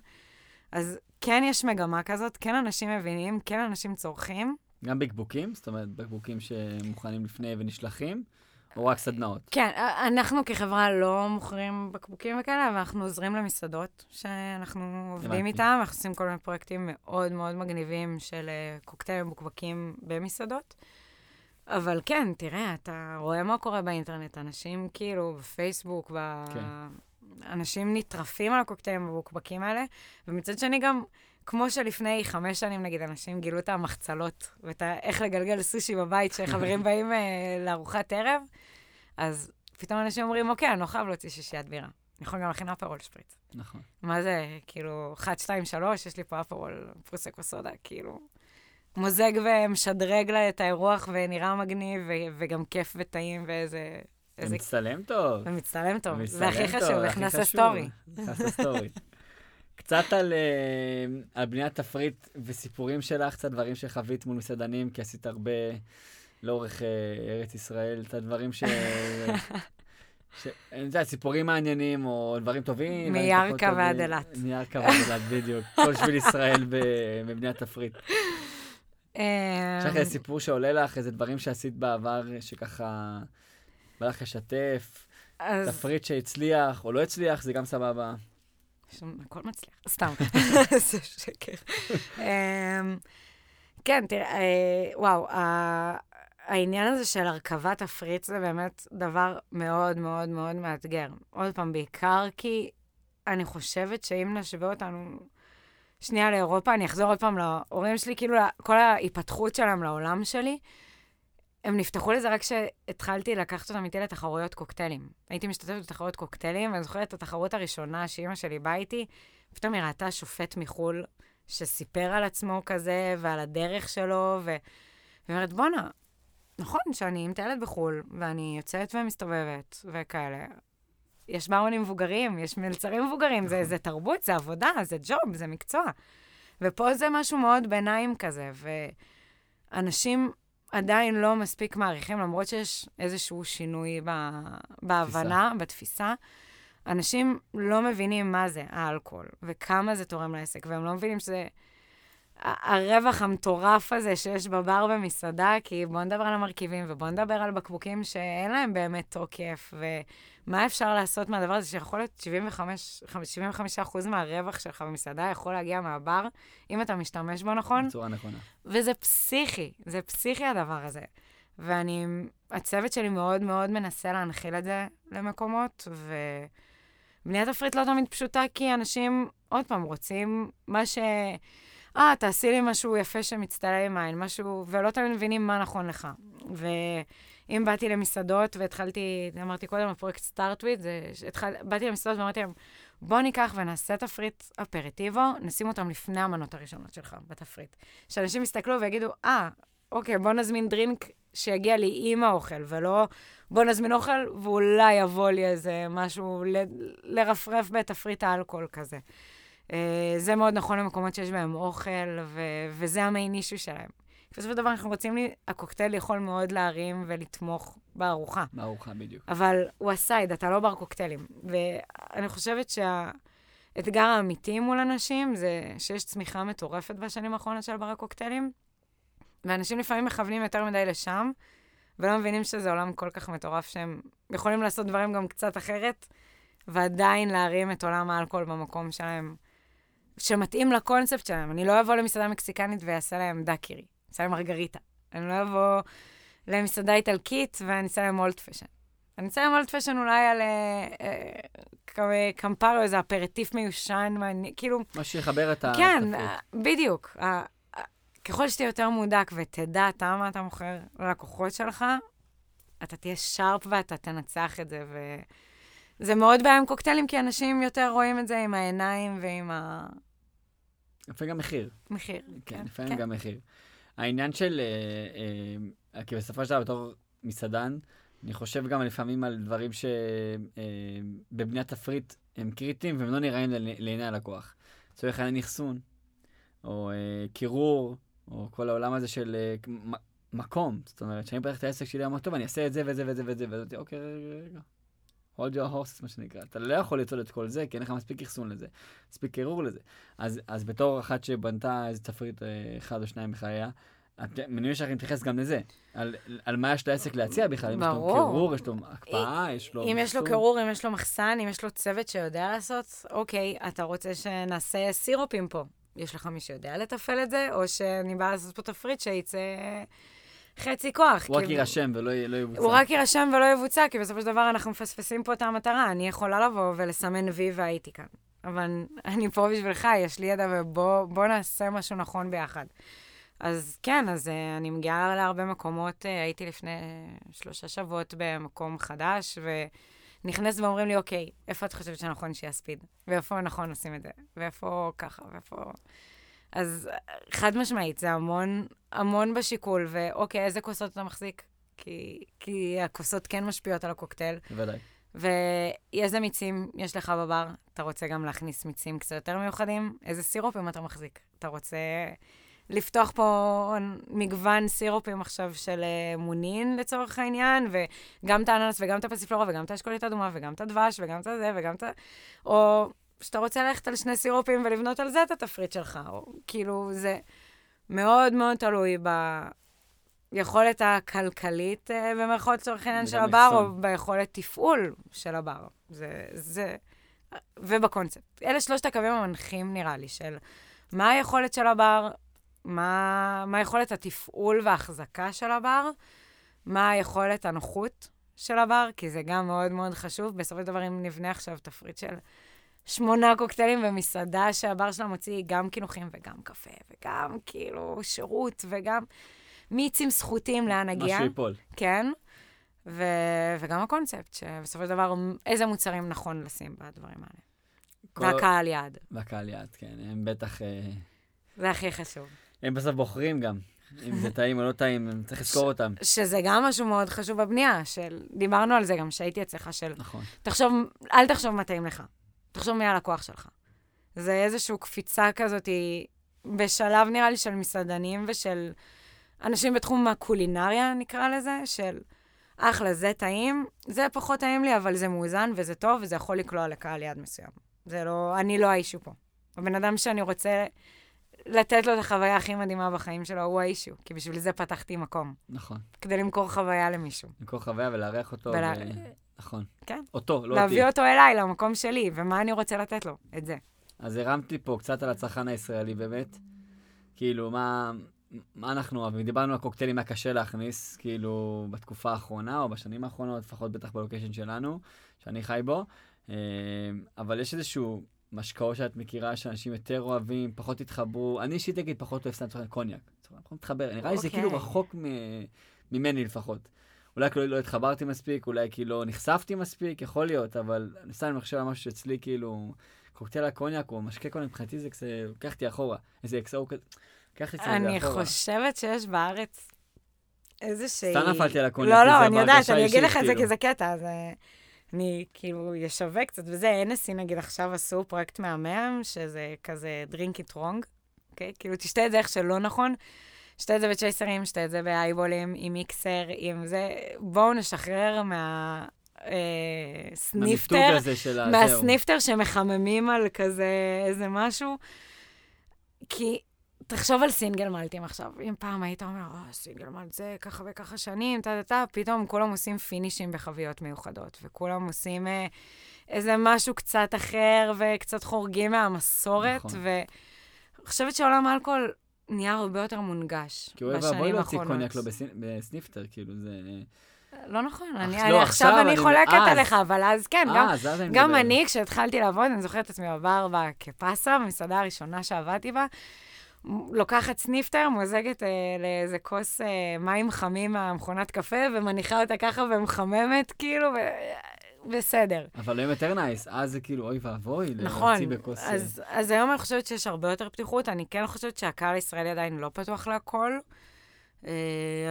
אז כן יש מגמה כזאת, כן אנשים מבינים, כן אנשים צורכים. גם בקבוקים? זאת אומרת, בקבוקים שמוכנים לפני ונשלחים? או רק סדנאות? כן, אנחנו כחברה לא מוכרים בקבוקים וכאלה, אבל אנחנו עוזרים למסעדות שאנחנו עובדים איתם, אנחנו עושים כל מיני פרויקטים מאוד מאוד מגניבים של אה, קוקטיילים מבוקבקים במסעדות. אבל כן, תראה, אתה רואה מה קורה באינטרנט, אנשים כאילו בפייסבוק, ב... כן. אנשים נטרפים על הקוקטיילים המבוקבקים האלה, ומצד שני גם, כמו שלפני חמש שנים, נגיד, אנשים גילו את המחצלות, ואת איך לגלגל סושי בבית, שחברים באים uh, לארוחת ערב, אז פתאום אנשים אומרים, אוקיי, אני לא חייב להוציא שישיית בירה. אני יכול גם להכין אפרול שפריץ. נכון. מה זה, כאילו, 1, 2, 3, יש לי פה אפרול פרוסקו סודה, כאילו, מוזג ומשדרג לה את האירוח, ונראה מגניב, ו- וגם כיף וטעים, ואיזה... ומצטלם טוב. ומצטלם טוב. זה הכי חשוב, נכנס לסטורי. נכנס לסטורי. קצת על, uh, על בניית תפריט וסיפורים שלך, קצת דברים שחווית מול מסעדנים, כי עשית הרבה לאורך uh, ארץ ישראל, קצת דברים ש... ש... אני יודע, סיפורים מעניינים או דברים טובים. מירכא ועד אילת. מירכא ועד אילת, בדיוק. כל שביל ישראל בבניית תפריט. יש לך איזה סיפור שעולה לך, איזה דברים שעשית בעבר, שככה בא לך לשתף, תפריט שהצליח או לא הצליח, זה גם סבבה. הכל מצליח, סתם, זה שקר. אמ, כן, תראה, אה, וואו, העניין הזה של הרכבת תפריט זה באמת דבר מאוד מאוד מאוד מאתגר. עוד פעם, בעיקר כי אני חושבת שאם נשווה אותנו שנייה לאירופה, אני אחזור עוד פעם להורים שלי, כאילו כל ההיפתחות שלהם לעולם שלי, הם נפתחו לזה רק כשהתחלתי לקחת אותם איתי לתחרויות קוקטיילים. הייתי משתתפת בתחרויות קוקטיילים, ואני זוכרת את התחרות הראשונה שאימא שלי באה איתי, פתאום היא ראתה שופט מחו"ל שסיפר על עצמו כזה ועל הדרך שלו, והיא אומרת, בואנה, נכון שאני מטיילת בחו"ל, ואני יוצאת ומסתובבת וכאלה. יש ברונים מבוגרים, יש מלצרים מבוגרים, זה, נכון. זה תרבות, זה עבודה, זה ג'וב, זה מקצוע. ופה זה משהו מאוד ביניים כזה, ואנשים עדיין לא מספיק מעריכים, למרות שיש איזשהו שינוי ב, בהבנה, תפיסה. בתפיסה. אנשים לא מבינים מה זה האלכוהול, וכמה זה תורם לעסק, והם לא מבינים שזה... הרווח המטורף הזה שיש בבר במסעדה, כי בואו נדבר על המרכיבים, ובואו נדבר על בקבוקים שאין להם באמת תוקף, ומה אפשר לעשות מהדבר הזה, שיכול להיות 75, 75% מהרווח שלך במסעדה יכול להגיע מהבר, אם אתה משתמש בו נכון. בצורה נכונה. וזה פסיכי, זה פסיכי הדבר הזה. ואני, הצוות שלי מאוד מאוד מנסה להנחיל את זה למקומות, ובניית תפריט לא תמיד פשוטה, כי אנשים, עוד פעם, רוצים מה ש... אה, תעשי לי משהו יפה שמצטלם עם עין, משהו, ולא תמיד מבינים מה נכון לך. ואם באתי למסעדות והתחלתי, אמרתי קודם, הפרויקט start with, התחל, באתי למסעדות ואמרתי להם, בוא ניקח ונעשה תפריט aperitivo, נשים אותם לפני המנות הראשונות שלך בתפריט. שאנשים יסתכלו ויגידו, אה, אוקיי, בוא נזמין דרינק שיגיע לי עם האוכל, ולא בוא נזמין אוכל ואולי יבוא לי איזה משהו ל, לרפרף בתפריט האלכוהול כזה. אה, זה מאוד נכון למקומות שיש בהם אוכל, ו- וזה המיין אישו שלהם. בסופו של דבר אנחנו רוצים, לי, הקוקטייל יכול מאוד להרים ולתמוך בארוחה. בארוחה, בדיוק. אבל הוא הסייד, אתה לא בר קוקטיילים. ואני חושבת שהאתגר האמיתי מול אנשים זה שיש צמיחה מטורפת בשנים האחרונות של בר הקוקטיילים, ואנשים לפעמים מכוונים יותר מדי לשם, ולא מבינים שזה עולם כל כך מטורף שהם יכולים לעשות דברים גם קצת אחרת, ועדיין להרים את עולם האלכוהול במקום שלהם. שמתאים לקונספט שלהם. אני לא אבוא למסעדה מקסיקנית ואעשה להם דקירי, אעשה להם מרגריטה. אני לא אבוא למסעדה איטלקית ואני אעשה להם אולט פשן. אני אעשה להם אולט פשן אולי על אה, קמפרו, איזה אפרטיף מיושן, כאילו... מה שיחבר את התפריט. כן, בדיוק. ככל שתהיה יותר מודק ותדע אתה מה אתה מוכר ללקוחות שלך, אתה תהיה שרפ ואתה תנצח את זה, וזה מאוד בעיה עם קוקטיילים, כי אנשים יותר רואים את זה עם העיניים ועם ה... לפעמים גם מחיר. מחיר, כן. כן, לפעמים כן. גם מחיר. העניין של, אה, אה, כי בסופו של דבר בתור מסעדן, אני חושב גם לפעמים על דברים שבבניית אה, תפריט הם קריטיים והם לא נראים לעיני הלקוח. לצורך העניין אחסון, או אה, קירור, או כל העולם הזה של אה, מקום. זאת אומרת, כשאני פותח את העסק שלי, אומר, טוב, אני אעשה את זה וזה וזה וזה, וזה, וזה, אוקיי, רגע, רגע. Hold your horses, מה שנקרא. אתה לא יכול לצעוד את כל זה, כי אין לך מספיק אחסון לזה, מספיק קירור לזה. אז, אז בתור אחת שבנתה איזה תפריט אה, אחד או שניים בחייה, מניח שאנחנו נתייחס גם לזה, על, על מה יש לעסק להציע בכלל, אם יש לו. קירור, יש לו הקפאה, יש לו... אם יש לו. קירור, אם יש לו מחסן, אם יש לו צוות שיודע לעשות, אוקיי, אתה רוצה שנעשה סירופים פה. יש לך מי שיודע לתפעל את זה, או שאני באה לעשות פה תפריט שיצא חצי כוח. הוא רק כי- יירשם ולא לא יבוצע. הוא רק יירשם ולא יבוצע, כי בסופו של דבר אנחנו מפספסים פה את המטרה. אני יכולה לבוא ולסמן וי והייתי כאן. אבל אני פה בשבילך, יש לי ידע, ובוא בוא נעשה משהו נכון ביחד. אז כן, אז uh, אני מגיעה להרבה מקומות, uh, הייתי לפני שלושה שבועות במקום חדש, ונכנסת ואומרים לי, אוקיי, איפה את חושבת שנכון שיהיה ספיד? ואיפה נכון עושים את זה? ואיפה ככה? ואיפה... אז אה, חד משמעית, זה המון, המון בשיקול, ואוקיי, איזה כוסות אתה מחזיק? כי, כי הכוסות כן משפיעות על הקוקטייל. בוודאי. ואיזה מיצים יש לך בבר? אתה רוצה גם להכניס מיצים קצת יותר מיוחדים? איזה סירופים אתה מחזיק? אתה רוצה לפתוח פה מגוון סירופים עכשיו של אה, מונין לצורך העניין, וגם את האננס וגם את הפסיפלורה וגם את האשכולית האדומה וגם את הדבש וגם את זה וגם את. או שאתה רוצה ללכת על שני סירופים ולבנות על זה את התפריט שלך, או כאילו זה מאוד מאוד תלוי ביכולת הכלכלית, אה, במירכאות לצורך העניין של הבר, או אחסון. ביכולת תפעול של הבר. זה, זה, ובקונספט. אלה שלושת הקווים המנחים, נראה לי, של מה היכולת של הבר, מה, מה יכולת התפעול וההחזקה של הבר, מה היכולת הנוחות של הבר, כי זה גם מאוד מאוד חשוב. בסופו של דבר, אם נבנה עכשיו תפריט של שמונה קוקטיילים במסעדה שהבר שלה מוציא גם קינוחים וגם קפה, וגם כאילו שירות, וגם מיצים זכותים לאן נגיע. משהו ייפול. כן. ו... וגם הקונספט, שבסופו של דבר, איזה מוצרים נכון לשים בדברים האלה. כל- והקהל יעד. והקהל יעד, כן. הם בטח... אה, זה הכי חשוב. הם בסוף בוחרים גם. אם זה טעים או לא טעים, צריך לזכור אותם. שזה גם משהו מאוד חשוב בבנייה, של... דיברנו על זה גם כשהייתי אצלך, של נכון. תחשוב, אל תחשוב מה טעים לך. תחשוב מי הלקוח שלך. זה איזושהי קפיצה כזאת, בשלב נראה לי של מסעדנים ושל אנשים בתחום הקולינריה, נקרא לזה, של אחלה, זה טעים, זה פחות טעים לי, אבל זה מאוזן וזה טוב, וזה יכול לקלוע לקהל יעד מסוים. זה לא, אני לא האישו פה. הבן אדם שאני רוצה לתת לו את החוויה הכי מדהימה בחיים שלו, הוא האישו, כי בשביל זה פתחתי מקום, נכון. כדי למכור חוויה למישהו. למכור חוויה ולארח אותו. ולה- ו- נכון. כן. אותו, לא אותי. להביא אותו אליי, למקום שלי, ומה אני רוצה לתת לו? את זה. אז הרמתי פה קצת על הצרכן הישראלי באמת. כאילו, מה, מה אנחנו אוהבים? דיברנו על קוקטיילים, מה קשה להכניס, כאילו, בתקופה האחרונה, או בשנים האחרונות, לפחות בטח בלוקיישן שלנו, שאני חי בו. אה, אבל יש איזשהו משקאות שאת מכירה שאנשים יותר אוהבים, פחות התחברו. אני אישית אגיד, פחות אוהב סתם העניין קוניאק. פחות מתחבר. נראה לי שזה אוקיי. כאילו רחוק מ... ממני לפחות. אולי כאילו לא התחברתי מספיק, אולי כאילו לא נחשפתי מספיק, יכול להיות, אבל אני סתם אני חושב על משהו שאצלי כאילו, קוקטייל הקוניאק או משקה קוניאק, מבחינתי זה כזה, לוקח אותי אחורה. איזה אקסאו כזה, קצת את זה אני אחורה. חושבת שיש בארץ איזושהי... סתם נפלתי על הקוניאק, לא, לא, אני יודעת, אני אגיד לך את זה כאילו. כי זה קטע, אז אה, אני כאילו אשווק קצת וזה. Hennessy נגיד עכשיו עשו פרויקט מהמם, שזה כזה drink it wrong, אוקיי? כאילו תשתה את זה איך שלא נכון. שתה את זה בצ'ייסרים, שתה את זה בהייבולים, עם מיקסר, עם זה. בואו נשחרר מה... אה, snifter. זהו. מה snifter שמחממים על כזה איזה משהו. כי תחשוב על סינגל מלטים עכשיו. אם פעם היית אומר, אה, סינגל מלט זה ככה וככה שנים, טה טה טה, פתאום כולם עושים פינישים בחביות מיוחדות, וכולם עושים אה, איזה משהו קצת אחר, וקצת חורגים מהמסורת, נכון. ואני חושבת שעולם האלכוהול נהיה הרבה יותר מונגש כי אוי בשנים ואבוי להוציא האחרונות. קוניאק לא בסין- בסניפטר, כאילו זה... לא נכון, אני, אך, אני, לא, עכשיו עכשיו אני אני- חולקת אז. עליך, אבל אז כן, גם אה, אז אז אני גם מדבר. אני, כשהתחלתי לעבוד, אני זוכרת את עצמי בבר בקפסה, במסעדה הראשונה שעבדתי בה, לוקחת snifter, מוזגת אה, לאיזה כוס אה, מים חמים מהמכונת קפה, ומניחה אותה ככה ומחממת, כאילו, ו... בסדר. אבל היום יותר nice, אז זה כאילו, אוי ואבוי, נכון, להוציא בכוס... אה, אז, אז היום אני חושבת שיש הרבה יותר פתיחות. אני כן חושבת שהקהל הישראלי עדיין לא פתוח להכל, אה,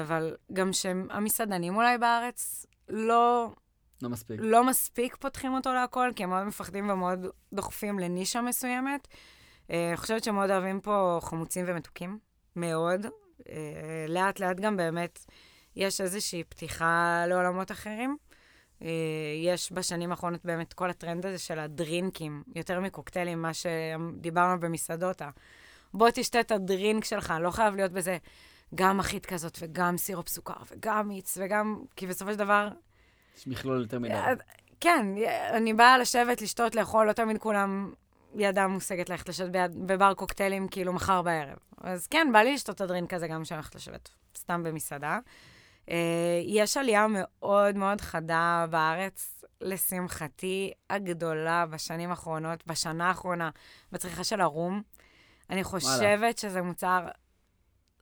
אבל גם שהמסעדנים אולי בארץ לא, לא מספיק. לא מספיק פותחים אותו להכל, כי הם מאוד מפחדים ומאוד דוחפים לנישה מסוימת. אה, אני חושבת שמאוד אוהבים פה חמוצים ומתוקים, מאוד. אה, לאט לאט גם באמת יש איזושהי פתיחה לעולמות אחרים. אה, יש בשנים האחרונות באמת כל הטרנד הזה של הדרינקים, יותר מקוקטיילים, מה שדיברנו במסעדות. בוא תשתה את הדרינק שלך, לא חייב להיות בזה גם מחית כזאת, וגם סירופ סוכר, וגם מיץ, וגם... כי בסופו של דבר... יש מכלול יותר מדי. כן, אני באה לשבת, לשתות, לאכול, לא תמיד כולם ידם מושגת ללכת לשבת בבר קוקטיילים, כאילו, מחר בערב. אז כן, בא לי לשתות את הדרינק הזה גם כשאני הולכת לשבת סתם במסעדה. Uh, יש עלייה מאוד מאוד חדה בארץ, לשמחתי הגדולה בשנים האחרונות, בשנה האחרונה, בצריכה של הרום. אני חושבת וואלה. שזה מוצר,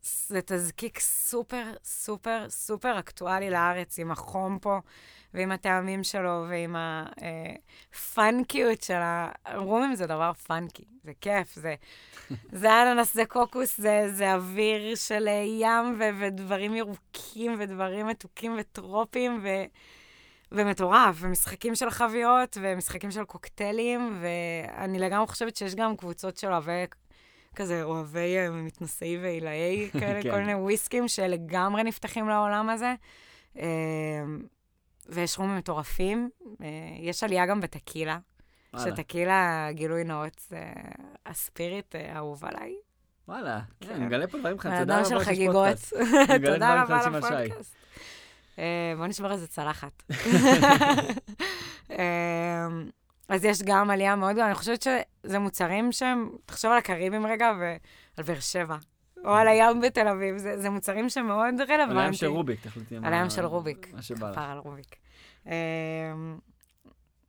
זה תזקיק סופר, סופר, סופר אקטואלי לארץ, עם החום פה, ועם הטעמים שלו, ועם הפאנקיות של הרומים, זה דבר פאנקי, זה כיף, זה, זה אננס, זה קוקוס, זה, זה אוויר של ים, ו, ודברים ירוקים, ודברים מתוקים וטרופים, ו... ומטורף, ומשחקים של חביות, ומשחקים של קוקטיילים, ואני לגמרי חושבת שיש גם קבוצות של אוהבי כזה אוהבי אה, מתנשאי ועילאי, כאלה, כן. כל מיני וויסקים שלגמרי נפתחים לעולם הזה. אה, ויש רומים מטורפים. אה, יש עלייה גם בטקילה, שטקילה, גילוי נאות, זה הספיריט האהוב עליי. וואלה, כן, אני מגלה פה דברים חדשים. תודה רבה של חגיגות. תודה רבה על הפודקאסט. בוא נשמור איזה צלחת. אז יש גם עלייה מאוד גדולה. אני חושבת שזה מוצרים שהם, תחשוב על הקריבים רגע ועל באר שבע. או על הים בתל אביב, זה, זה מוצרים שמאוד רלוונטיים. על הים של רוביק, תחליטי. על הים של רוביק. מה שבא לך. על רוביק. אמ,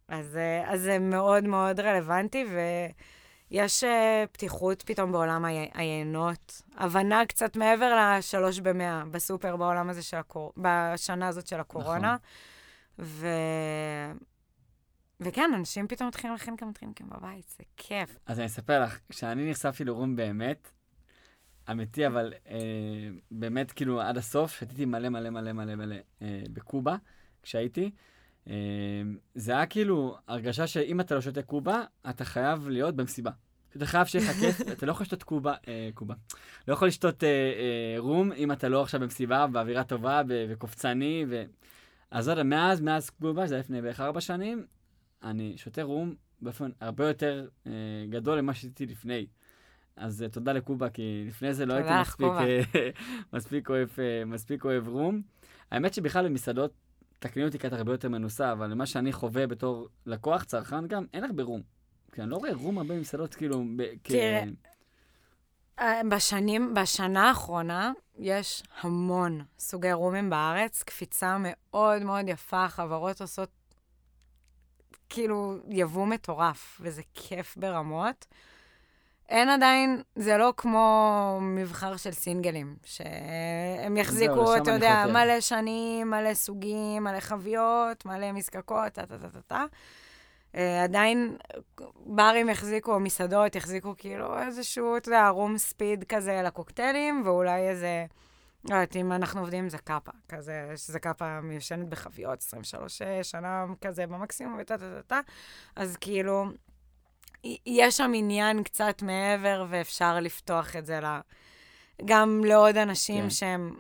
אז, אז זה מאוד מאוד רלוונטי, ויש אה, פתיחות פתאום בעולם היינות, הבנה קצת מעבר לשלוש במאה בסופר בעולם הזה של הקור... בשנה הזאת של הקורונה. נכון. ו... וכן, אנשים פתאום מתחילים להכין כמה טרינקים בבית, זה כיף. אז אני אספר לך, כשאני נחשפתי לרום באמת, אמיתי, אבל אה, באמת, כאילו, עד הסוף, שתיתי מלא מלא מלא מלא מלא אה, בקובה, כשהייתי. אה, זה היה כאילו הרגשה שאם אתה לא שותה קובה, אתה חייב להיות במסיבה. אתה חייב שיהיה לך כיף, אתה לא יכול לשתות קובה, אה, קובה. לא יכול לשתות אה, אה, רום אם אתה לא עכשיו במסיבה, באווירה טובה וקופצני. ו... אז עוד מאז, מאז קובה, זה היה לפני בערך ארבע שנים, אני שותה רום באופן הרבה יותר אה, גדול ממה שעשיתי לפני. אז uh, תודה לקובה, כי לפני זה לא הייתי מספיק, uh, מספיק, אוהב, uh, מספיק אוהב רום. האמת שבכלל במסעדות, תקני אותי כי אתה הרבה יותר מנוסה, אבל מה שאני חווה בתור לקוח, צרכן גם, אין הרבה רום. כי אני לא רואה רום הרבה במסעדות, כאילו... ב- תראה, כ... בשנים, בשנה האחרונה יש המון סוגי רומים בארץ, קפיצה מאוד מאוד יפה, חברות עושות כאילו יבוא מטורף, וזה כיף ברמות. אין עדיין, זה לא כמו מבחר של סינגלים, שהם יחזיקו, אתה יודע, מלא שנים, מלא סוגים, מלא חביות, מלא מזקקות, טה-טה-טה-טה. אה, עדיין ברים יחזיקו, או מסעדות יחזיקו כאילו איזשהו, אתה יודע, רום ספיד כזה לקוקטיילים, ואולי איזה... לא יודעת, אם אנחנו עובדים עם זקאפה, כזה, שזה קאפה מיושנת בחביות, 23 שנה כזה במקסימום, וטה טה טה טה, אז כאילו, יש שם עניין קצת מעבר, ואפשר לפתוח את זה לה, גם לעוד אנשים כן. שהם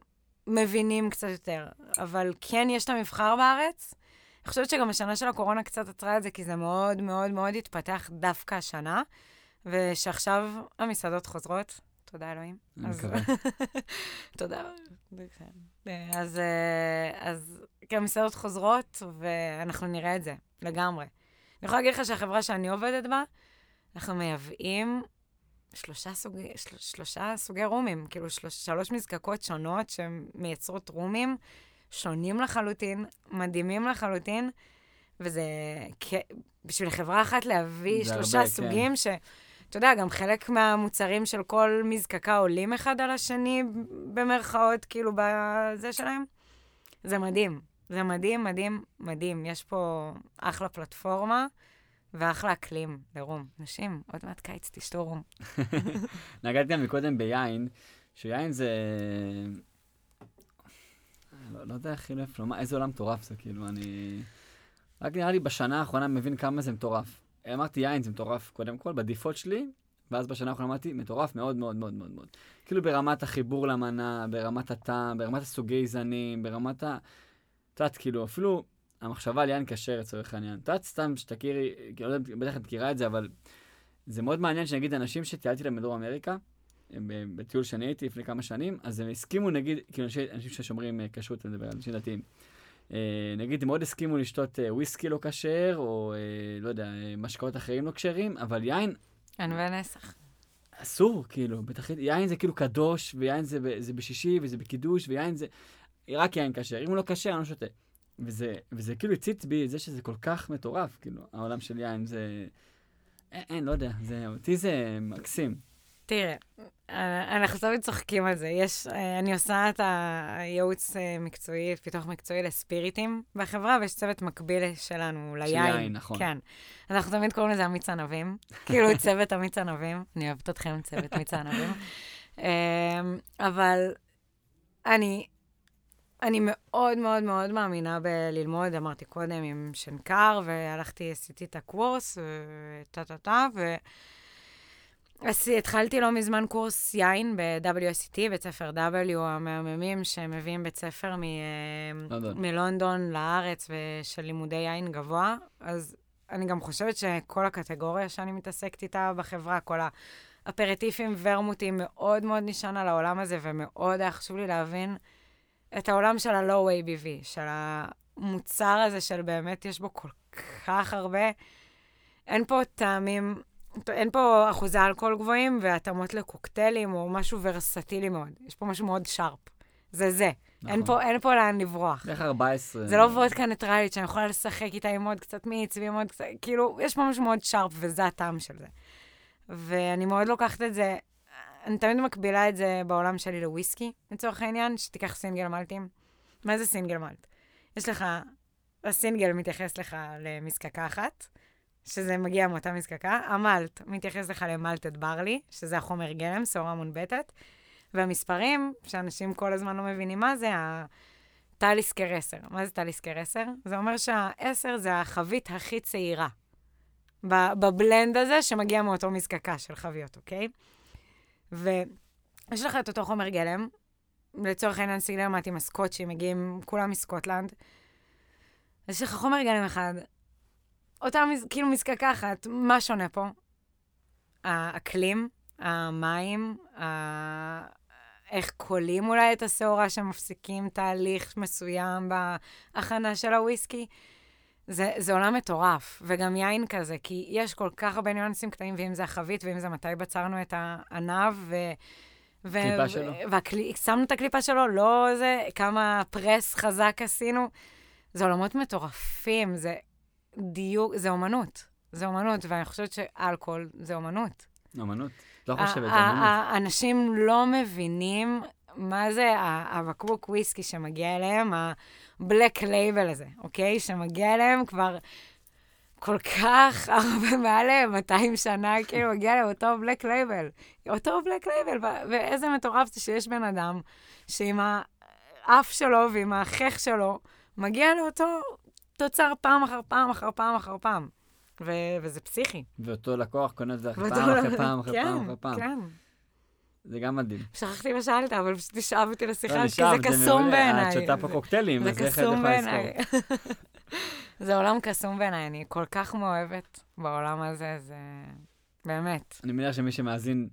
מבינים קצת יותר. אבל כן, יש את המבחר בארץ. אני חושבת שגם השנה של הקורונה קצת עצרה את זה, כי זה מאוד מאוד מאוד התפתח דווקא השנה, ושעכשיו המסעדות חוזרות. תודה אלוהים. אני מקווה. תודה. אז, אה, אז כן, המסעדות חוזרות, ואנחנו נראה את זה, לגמרי. אני יכולה להגיד לך שהחברה שאני עובדת בה, אנחנו מייבאים שלושה סוגי, של, שלושה סוגי רומים, כאילו שלוש, שלוש מזקקות שונות שמייצרות רומים שונים לחלוטין, מדהימים לחלוטין, וזה בשביל חברה אחת להביא שלושה הרבה. סוגים כן. ש... אתה יודע, גם חלק מהמוצרים של כל מזקקה עולים אחד על השני, במרכאות, כאילו, בזה שלהם. זה מדהים. זה מדהים, מדהים, מדהים. יש פה אחלה פלטפורמה. ואחלה אקלים לרום. נשים, עוד מעט קיץ, תשתו רום. נגעת גם מקודם ביין, שיין זה... לא, לא יודע איך אילף לומר, איזה עולם מטורף זה, כאילו, אני... רק נראה לי בשנה האחרונה מבין כמה זה מטורף. אמרתי יין זה מטורף, קודם כל, בדיפולט שלי, ואז בשנה האחרונה אמרתי, מטורף מאוד מאוד מאוד מאוד מאוד. כאילו ברמת החיבור למנה, ברמת הטעם, ברמת הסוגי זנים, ברמת ה... את יודעת, כאילו, אפילו המחשבה על יין כשר, לצורך העניין. את יודעת, סתם שתכירי, לא יודע, בטח את מכירה את זה, אבל זה מאוד מעניין שנגיד אנשים שטיילתי להם בדרום אמריקה, ב- בטיול שאני הייתי לפני כמה שנים, אז הם הסכימו, נגיד, כאילו, אנשי- אנשים ששומרים אה, כשרות, אני מדבר על אנשים דתיים. אה, נגיד, הם מאוד הסכימו לשתות אה, וויסקי לא כשר, או אה, לא יודע, אה, משקאות אחרים לא כשרים, אבל יין ענבי נסח. אסור, כאילו, בתכלית, יין זה כאילו קדוש, ויין זה, זה בשישי, וזה בקידוש, ויין זה רק יין כשר. אם הוא לא כשר, אני לא שותה. וזה, וזה כאילו הציץ בי את זה שזה כל כך מטורף, כאילו, העולם של יין זה... אין, אין, לא יודע, זה, אותי זה מקסים. תראה, אה, אנחנו תמיד צוחקים על זה. יש, אה, אני עושה את הייעוץ אה, מקצועי, פיתוח מקצועי לספיריטים בחברה, ויש צוות מקביל שלנו ליין. יין, נכון. כן. אז אנחנו תמיד קוראים לזה אמיץ ענבים. כאילו, צוות אמיץ ענבים. אני אוהבת אתכם, צוות אמיץ ענבים. אה, אבל אני, אני מאוד מאוד מאוד מאמינה בללמוד, אמרתי קודם, עם שנקר, והלכתי, עשיתי את הקורס, וטה-טה-טה, ו... עשי, התחלתי לא מזמן קורס יין ב-WSET, בית ספר W, המהממים שמביאים בית ספר מ- לונדון. מלונדון לארץ ושל לימודי יין גבוה. אז אני גם חושבת שכל הקטגוריה שאני מתעסקת איתה בחברה, כל האפרטיפים ורמוטים, מאוד מאוד נשען על העולם הזה, ומאוד היה חשוב לי להבין את העולם של ה-low ABV, של המוצר הזה של באמת יש בו כל כך הרבה. אין פה טעמים, אין פה אחוזי אלכוהול גבוהים והתאמות לקוקטיילים או משהו ורסטילי מאוד. יש פה משהו מאוד שרפ. זה זה. נכון. אין, פה, אין פה לאן לברוח. בערך 14. זה לא וודקה ניטרלית שאני יכולה לשחק איתה עם עוד קצת מיץ ועם עוד קצת, כאילו, יש פה משהו מאוד שרפ וזה הטעם של זה. ואני מאוד לוקחת את זה, אני תמיד מקבילה את זה בעולם שלי לוויסקי, לצורך העניין, שתיקח סינגל מלטים. מה זה סינגל מלט? יש לך, הסינגל מתייחס לך למזקקה אחת, שזה מגיע מאותה מזקקה, המלט מתייחס לך למלטד ברלי, שזה החומר גלם, שעורה מונבטת, והמספרים, שאנשים כל הזמן לא מבינים מה זה, טליסקר 10. מה זה טליסקר 10? זה אומר שה-10 זה החבית הכי צעירה. בבלנד הזה שמגיע מאותו מזקקה של חביות, אוקיי? ויש לך את אותו חומר גלם, לצורך העניין סילרמטים הסקוטשים, מגיעים כולם מסקוטלנד. יש לך חומר גלם אחד, אותה מז- כאילו מזקקה אחת, מה שונה פה? האקלים, המים, ה... איך קולים אולי את השעורה שמפסיקים תהליך מסוים בהכנה של הוויסקי. זה, זה עולם מטורף, וגם יין כזה, כי יש כל כך הרבה ניואנסים קטנים, ואם זה החבית, ואם זה מתי בצרנו את הענב, ו... ו- קליפה שלו. ושמנו את הקליפה שלו, לא זה, כמה פרס חזק עשינו. זה עולמות מטורפים, זה דיוק, זה אומנות. זה אומנות, ואני חושבת שאלכוהול זה אומנות. אמנות. לא חושבת. ה- אנשים לא מבינים מה זה הבקבוק וויסקי שמגיע אליהם, ה Black Label הזה, אוקיי? שמגיע אליהם כבר כל כך הרבה, מעל 200 שנה, כאילו, מגיע להם אותו Black Label. אותו Black Label, ואיזה מטורף זה שיש בן אדם שעם האף שלו ועם החך שלו, מגיע לאותו תוצר פעם אחר פעם אחר פעם אחר פעם. ו- וזה פסיכי. ואותו לקוח קונה את זה ואותו פעם אחרי פעם אחרי כן, פעם אחרי פעם. כן. זה גם מדהים. שכחתי מה שאלת, אבל פשוט נשאב אותי לא, לשיחה, כי נשאב, זה קסום. בעיניי. את שותה פה קוקטיילים, אז איך את יכולה. לזכור? זה עולם קסום בעיניי, אני כל כך מאוהבת בעולם הזה, זה... באמת. אני מניח שמי שמאזין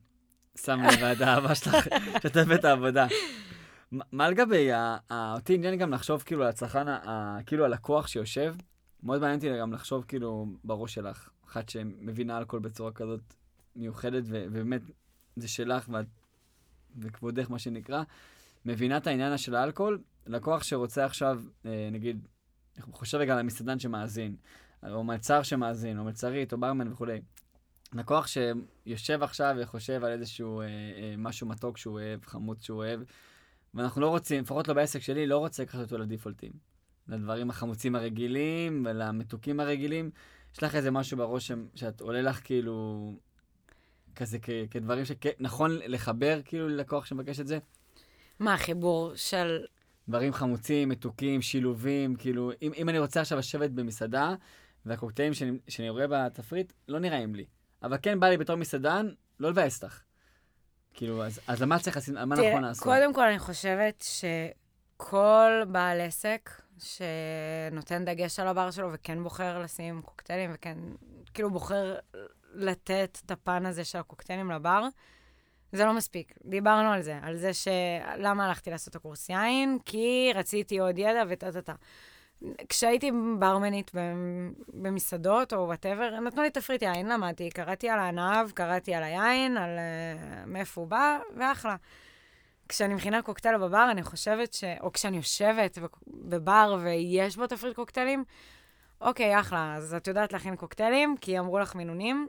שם לב את האהבה שלך, שתף את העבודה. מה- לגבי, אותי עניין גם לחשוב כאילו על הצרכן, כאילו הלקוח שיושב, מאוד מעניין אותי גם לחשוב כאילו בראש שלך, אחת שמבינה אלכוהול בצורה כזאת מיוחדת, ובאמת זה שלך ואת, וכבודך מה שנקרא, מבינה את העניין של האלכוהול, לקוח שרוצה עכשיו, אה, נגיד, חושב רגע על המסעדן שמאזין, או מלצר שמאזין, או מלצרית, או ברמן וכולי. לקוח שיושב עכשיו וחושב על איזשהו אה, אה, משהו מתוק שהוא אוהב, חמוץ שהוא אוהב, ואנחנו לא רוצים, לפחות לא בעסק שלי, לא רוצה לקחת אותו לדיפולטים. לדברים החמוצים הרגילים ולמתוקים הרגילים. יש לך איזה משהו בראש שאת עולה לך כאילו, כזה כ- כדברים שנכון לחבר כאילו ללקוח שמבקש את זה? מה, חיבור של... דברים חמוצים, מתוקים, שילובים, כאילו, אם, אם אני רוצה עכשיו לשבת במסעדה, והקוקטיילים שאני, שאני רואה בתפריט לא נראים לי. אבל כן בא לי בתור מסעדן לא לבאס אותך. כאילו, אז, אז למה צריך לעשות, מה נכון לעשות? קודם כל, אני חושבת שכל בעל עסק שנותן דגש על הבר שלו וכן בוחר לשים קוקטיילים וכן, כאילו, בוחר לתת את הפן הזה של הקוקטיילים לבר, זה לא מספיק. דיברנו על זה, על זה ש... למה הלכתי לעשות את הקורס יין? כי רציתי עוד ידע וטה-טה-טה. כשהייתי ברמנית במסעדות או whatever, נתנו לי תפריט יין, למדתי, קראתי על הענב, קראתי על היין, על אה, מאיפה הוא בא, ואחלה. כשאני מכינה קוקטייל בבר, אני חושבת ש... או כשאני יושבת בבר ויש בו תפריט קוקטיילים, אוקיי, אחלה, אז את יודעת להכין קוקטיילים, כי אמרו לך מינונים.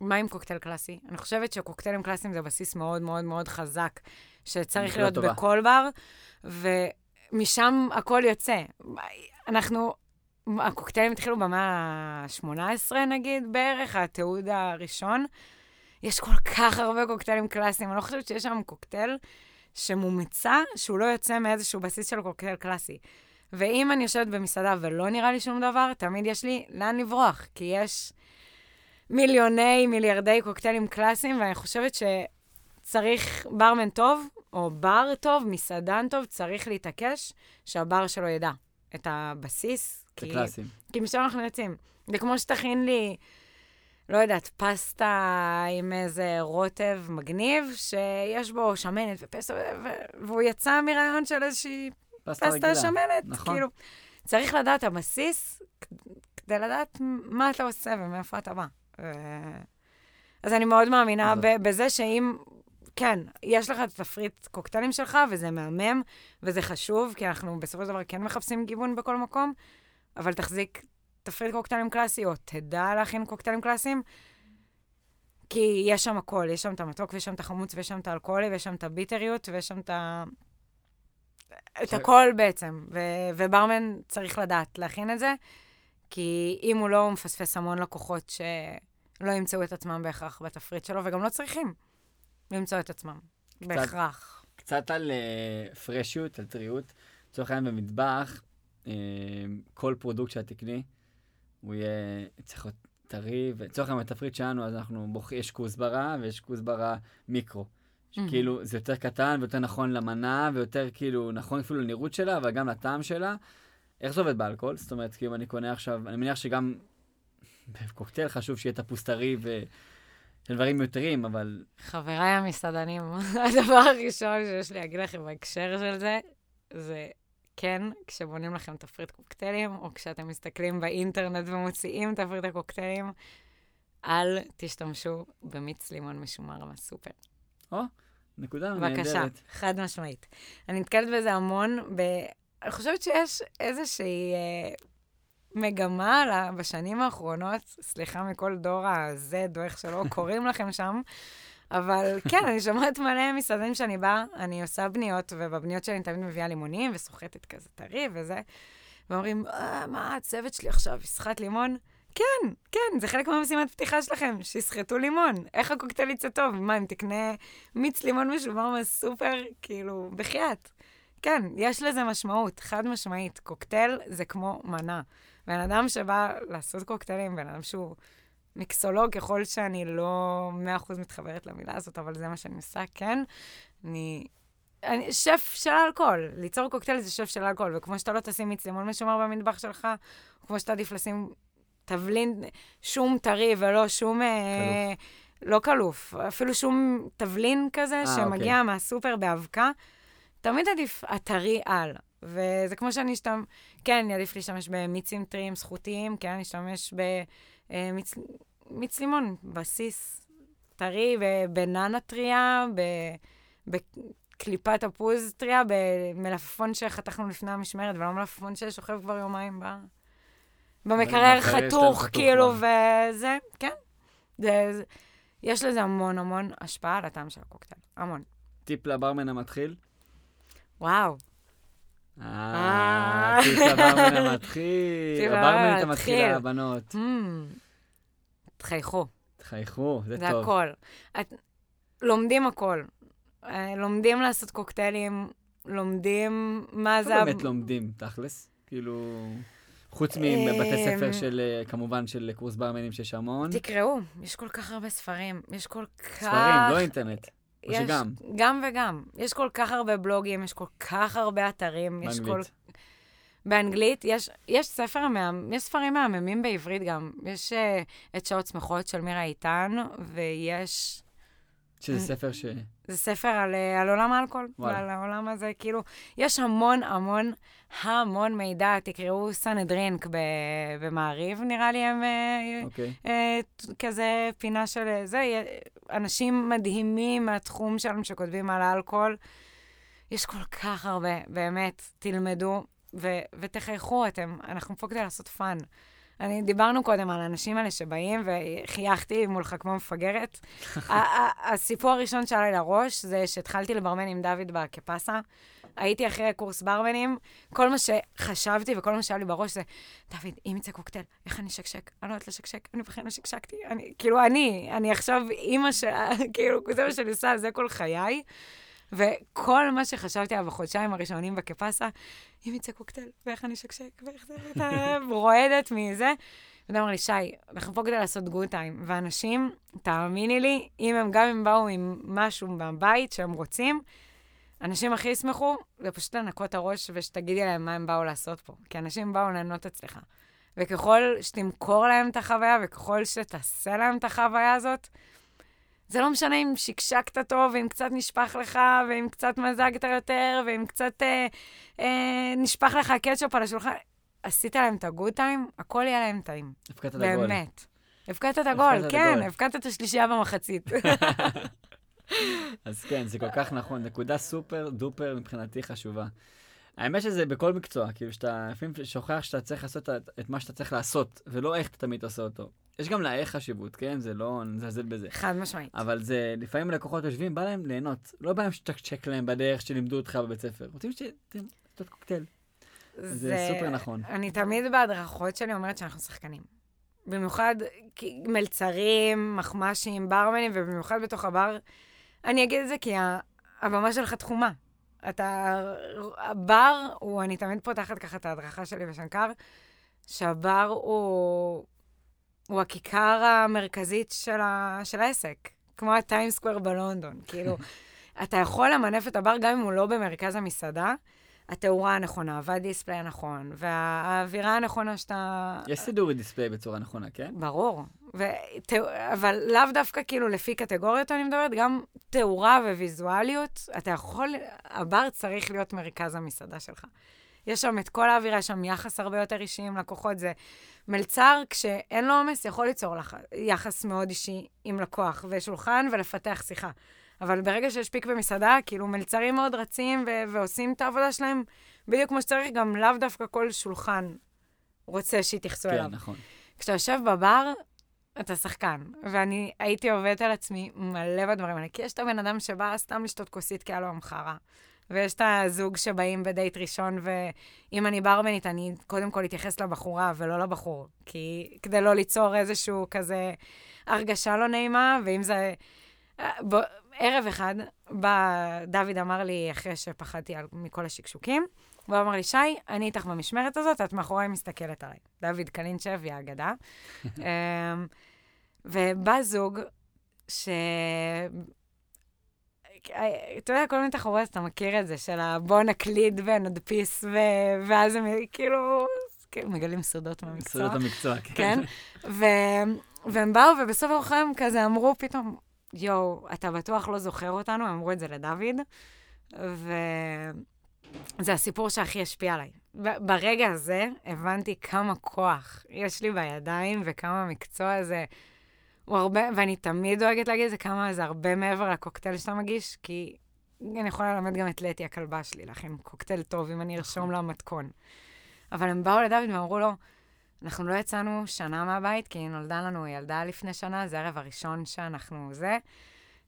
מה עם קוקטייל קלאסי? אני חושבת שקוקטיילים קלאסיים זה בסיס מאוד מאוד מאוד חזק, שצריך להיות טובה. בכל בר, ומשם הכל יוצא. אנחנו, הקוקטיילים התחילו במאה ה-18 נגיד, בערך, התיעוד הראשון. יש כל כך הרבה קוקטיילים קלאסיים, אני לא חושבת שיש שם קוקטייל שמומצא, שהוא לא יוצא מאיזשהו בסיס של קוקטייל קלאסי. ואם אני יושבת במסעדה ולא נראה לי שום דבר, תמיד יש לי לאן לברוח, כי יש מיליוני, מיליארדי קוקטיילים קלאסיים, ואני חושבת שצריך ברמן טוב, או בר טוב, מסעדן טוב, צריך להתעקש שהבר שלו ידע את הבסיס. זה קלאסיים. כי משם אנחנו יוצאים. זה כמו שתכין לי... לא יודעת, פסטה עם איזה רוטב מגניב, שיש בו שמנת ופסטה, והוא יצא מרעיון של איזושהי פסטה, פסטה שמנת. נכון. כאילו, צריך לדעת הבסיס כדי לדעת מה אתה עושה ומאיפה אתה בא. אז אני מאוד מאמינה בזה שאם, כן, יש לך את תפריט קוקטיילים שלך, וזה מהמם, וזה חשוב, כי אנחנו בסופו של דבר כן מחפשים גיוון בכל מקום, אבל תחזיק תפריט קוקטיילים קלאסי, או תדע להכין קוקטיילים קלאסיים, כי יש שם הכל, יש שם את המתוק, ויש שם את החמוץ, ויש שם את האלכוהולי, ויש שם את הביטריות, ויש שם את ה... את הכל בעצם. ו- וברמן צריך לדעת להכין את זה, כי אם הוא לא, הוא מפספס המון לקוחות שלא ימצאו את עצמם בהכרח בתפריט שלו, וגם לא צריכים למצוא את עצמם, קצת, בהכרח. קצת על אה, פרשיות, על טריות. לצורך העניין במטבח, אה, כל פרודוקט שאת תקני, הוא יהיה, צריך להיות טרי, ולצורך העניין בתפריט שלנו, אז אנחנו בוחרים, יש כוסברה ויש כוסברה מיקרו. כאילו, זה יותר קטן ויותר נכון למנה, ויותר כאילו נכון אפילו לנראות שלה, אבל גם לטעם שלה. איך זה עובד באלכוהול? זאת אומרת, כאילו, אני קונה עכשיו, אני מניח שגם בקוקטייל חשוב שיהיה תפוס טרי ו... דברים מיותרים, אבל... חבריי המסעדנים, הדבר הראשון שיש לי להגיד לכם בהקשר של זה, זה כן, כשבונים לכם תפריט קוקטיילים, או כשאתם מסתכלים באינטרנט ומוציאים תפריט הקוקטיילים, אל תשתמשו במיץ לימון משומר מהסופר. או, נקודה נהדרת. בבקשה, חד משמעית. אני נתקלת בזה המון, ב... אני חושבת שיש איזושהי אה, מגמה לה, בשנים האחרונות, סליחה מכל דור ה-Z, או איך שלא קוראים לכם שם, אבל כן, אני שומעת מלא מסעדים שאני באה, אני עושה בניות, ובבניות שלי אני תמיד מביאה לימונים, וסוחטת כזה טרי וזה, ואומרים, אה, מה, הצוות שלי עכשיו יסחט לימון? כן, כן, זה חלק מהמשימת פתיחה שלכם, שיסחטו לימון. איך הקוקטייל יצא טוב? מה, אם תקנה מיץ לימון משומר מהסופר? כאילו, בחייאת. כן, יש לזה משמעות, חד משמעית. קוקטייל זה כמו מנה. בן אדם שבא לעשות קוקטיילים, בן אדם שהוא מיקסולוג, ככל שאני לא מאה אחוז מתחברת למילה הזאת, אבל זה מה שאני עושה, כן. אני... אני שף של אלכוהול, ליצור קוקטייל זה שף של אלכוהול, וכמו שאתה לא תשים מיץ לימון משומר במטבח שלך, או כמו שאתה עדיף לשים תבלין, שום טרי ולא שום... אה, לא כלוף, אפילו שום תבלין כזה, 아, אה, שמגיע אוקיי. מהסופר באבקה, תמיד עדיף הטרי על. וזה כמו שאני אשתמש, כן, אני עדיף להשתמש במיצים טריים זכותיים, כן, אני אשתמש במיץ מיץ לימון, בסיס טרי, בבננה טריה, בקליפת תפוז טריה, במלפפון שחתכנו לפני המשמרת, ולא מלפפון ששוכב כבר יומיים ב... במקרר חתוך, כאילו, וזה, כן. זה, זה, יש לזה המון המון השפעה על הטעם של הקוקטייל, המון. טיפ לברמן המתחיל? וואו. אה, טיפ לברמן המתחיל. הברמנית המתחילה, הבנות. תחייכו. תחייכו, זה טוב. זה הכל. לומדים הכל. אה, לומדים לעשות קוקטיילים, לומדים מה זה... לא באמת לומדים, תכלס. כאילו... חוץ מבתי ספר אמ, של, אה, כמובן, של קורס ברמנים שיש המון. תקראו, יש כל כך הרבה ספרים, יש כל כך... ספרים, לא אינטרנט. או יש שגם. גם וגם. יש כל כך הרבה בלוגים, יש כל כך הרבה אתרים, יש כל... באנגלית. באנגלית, יש, יש ספר, מהמם, יש ספרים מהממים בעברית גם. יש uh, את שעות שמחות של מירה איתן, ויש... שזה ספר ש... זה ספר על, אה, על עולם האלכוהול, וואלה. על העולם הזה, כאילו, יש המון המון המון מידע. תקראו סנהדרינק ב- במעריב, נראה לי הם אה, אוקיי. אה, ת- כזה פינה של אה, זה. אנשים מדהימים מהתחום שלנו שכותבים על האלכוהול. יש כל כך הרבה, באמת, תלמדו ו- ותחייכו, אתם, אנחנו פה כדי לעשות fun. אני, דיברנו קודם על האנשים האלה שבאים, וחייכתי מולך כמו מפגרת. הסיפור הראשון שעלה לי לראש זה שהתחלתי לברמן עם דוד בקפסה. הייתי אחרי קורס ברמנים, כל מה שחשבתי וכל מה שהיה לי בראש זה, דוד, אם יצא קוקטייל, איך אני אשקשק? אני לא יודעת לשקשק, אני בחיים לא שקשקתי. אני, כאילו, אני, אני עכשיו אימא של, כאילו, זה מה שאני עושה, זה כל חיי. וכל מה שחשבתי עליו בחודשיים הראשונים בקפסה, אם יצא קוקטייל, ואיך אני אשקשק, ואיך זה, אתה רועדת מזה. ואתה אמר לי, שי, אנחנו פה כדי לעשות גוד טיים. ואנשים, תאמיני לי, אם הם גם אם באו עם משהו מהבית שהם רוצים, אנשים הכי ישמחו, זה פשוט לנקות הראש ושתגידי להם מה הם באו לעשות פה. כי אנשים באו ליהנות אצלך. וככל שתמכור להם את החוויה, וככל שתעשה להם את החוויה הזאת, זה לא משנה אם שקשקת טוב, ואם קצת נשפך לך, ואם קצת מזגת יותר, ואם קצת אה, אה, נשפך לך קטשופ על השולחן. עשית להם את הגוד טיים, הכל יהיה להם טעים. הפקדת את הגול. באמת. הפקדת את הגול, כן. הפקדת את השלישייה במחצית. אז כן, זה כל כך נכון. נקודה סופר דופר מבחינתי חשובה. האמת שזה בכל מקצוע, כאילו שאתה לפעמים שוכח שאתה צריך לעשות את- מה שאתה צריך לעשות, ולא איך אתה תמיד עושה אותו. יש גם לאיך חשיבות, כן? זה לא נזלזל בזה. חד משמעית. אבל זה, לפעמים לקוחות יושבים, בא להם ליהנות. לא בא להם שתקצ'ק להם בדרך שלימדו אותך בבית ספר. רוצים שתשתות קוקטייל. זה סופר נכון. אני תמיד בהדרכות שלי אומרת שאנחנו שחקנים. במיוחד מלצרים, מחמ"שים, ברמנים, ובמיוחד בתוך הבר. אני אגיד את זה כי הבמה שלך תחומה. אתה... הבר הוא, אני תמיד פותחת ככה את ההדרכה שלי בשנקר, שהבר הוא, הוא הכיכר המרכזית של, ה, של העסק, כמו הטיים סקוואר בלונדון. כאילו, אתה יכול למנף את הבר גם אם הוא לא במרכז המסעדה, התאורה הנכונה, והדיספליי הנכון, והאווירה הנכונה שאתה... יש סידור דיספליי בצורה נכונה, כן? ברור. ות... אבל לאו דווקא כאילו לפי קטגוריות אני מדברת, גם תאורה וויזואליות, אתה יכול, הבר צריך להיות מרכז המסעדה שלך. יש שם את כל האווירה, יש שם יחס הרבה יותר אישי עם לקוחות. זה מלצר, כשאין לו עומס, יכול ליצור לך יחס מאוד אישי עם לקוח ושולחן ולפתח שיחה. אבל ברגע שיש פיק במסעדה, כאילו מלצרים מאוד רצים ו- ועושים את העבודה שלהם בדיוק כמו שצריך, גם לאו דווקא כל שולחן רוצה שיתייחסו אליו. כן, נכון. כשאתה יושב בבר, אתה שחקן. ואני הייתי עובדת על עצמי מלא בדברים האלה, כי יש את הבן אדם שבא סתם לשתות כוסית כי היה לו המחרה. ויש את הזוג שבאים בדייט ראשון, ואם אני ברמנית, אני קודם כל אתייחס לבחורה ולא לבחור. כי כדי לא ליצור איזשהו כזה הרגשה לא נעימה, ואם זה... ב... ערב אחד, בא, דוד אמר לי, אחרי שפחדתי על, מכל השקשוקים, הוא אמר לי, שי, אני איתך במשמרת הזאת, את מאחוריי מסתכלת עליי. דוד קלינצ'ב, היא האגדה. ובא זוג, ש... אתה יודע, כל מיני תחרויות, אתה מכיר את זה, של הבוא נקליד ונדפיס, ו... ואז הם כאילו, כאילו מגלים סודות מהמקצוע. סודות המקצוע, כן. כן? ו- והם באו, ובסוף הרוחם כזה אמרו פתאום, יואו, אתה בטוח לא זוכר אותנו? הם אמרו את זה לדוד, וזה הסיפור שהכי השפיע עליי. ברגע הזה הבנתי כמה כוח יש לי בידיים, וכמה המקצוע הזה הוא הרבה, ואני תמיד דואגת להגיד את זה, כמה זה הרבה מעבר לקוקטייל שאתה מגיש, כי אני יכולה ללמד גם את לטי, הכלבה שלי, להכין קוקטייל טוב, אם אני ארשום לה מתכון. אבל הם באו לדוד ואמרו לו, אנחנו לא יצאנו שנה מהבית, כי נולדה לנו ילדה לפני שנה, זה הערב הראשון שאנחנו זה,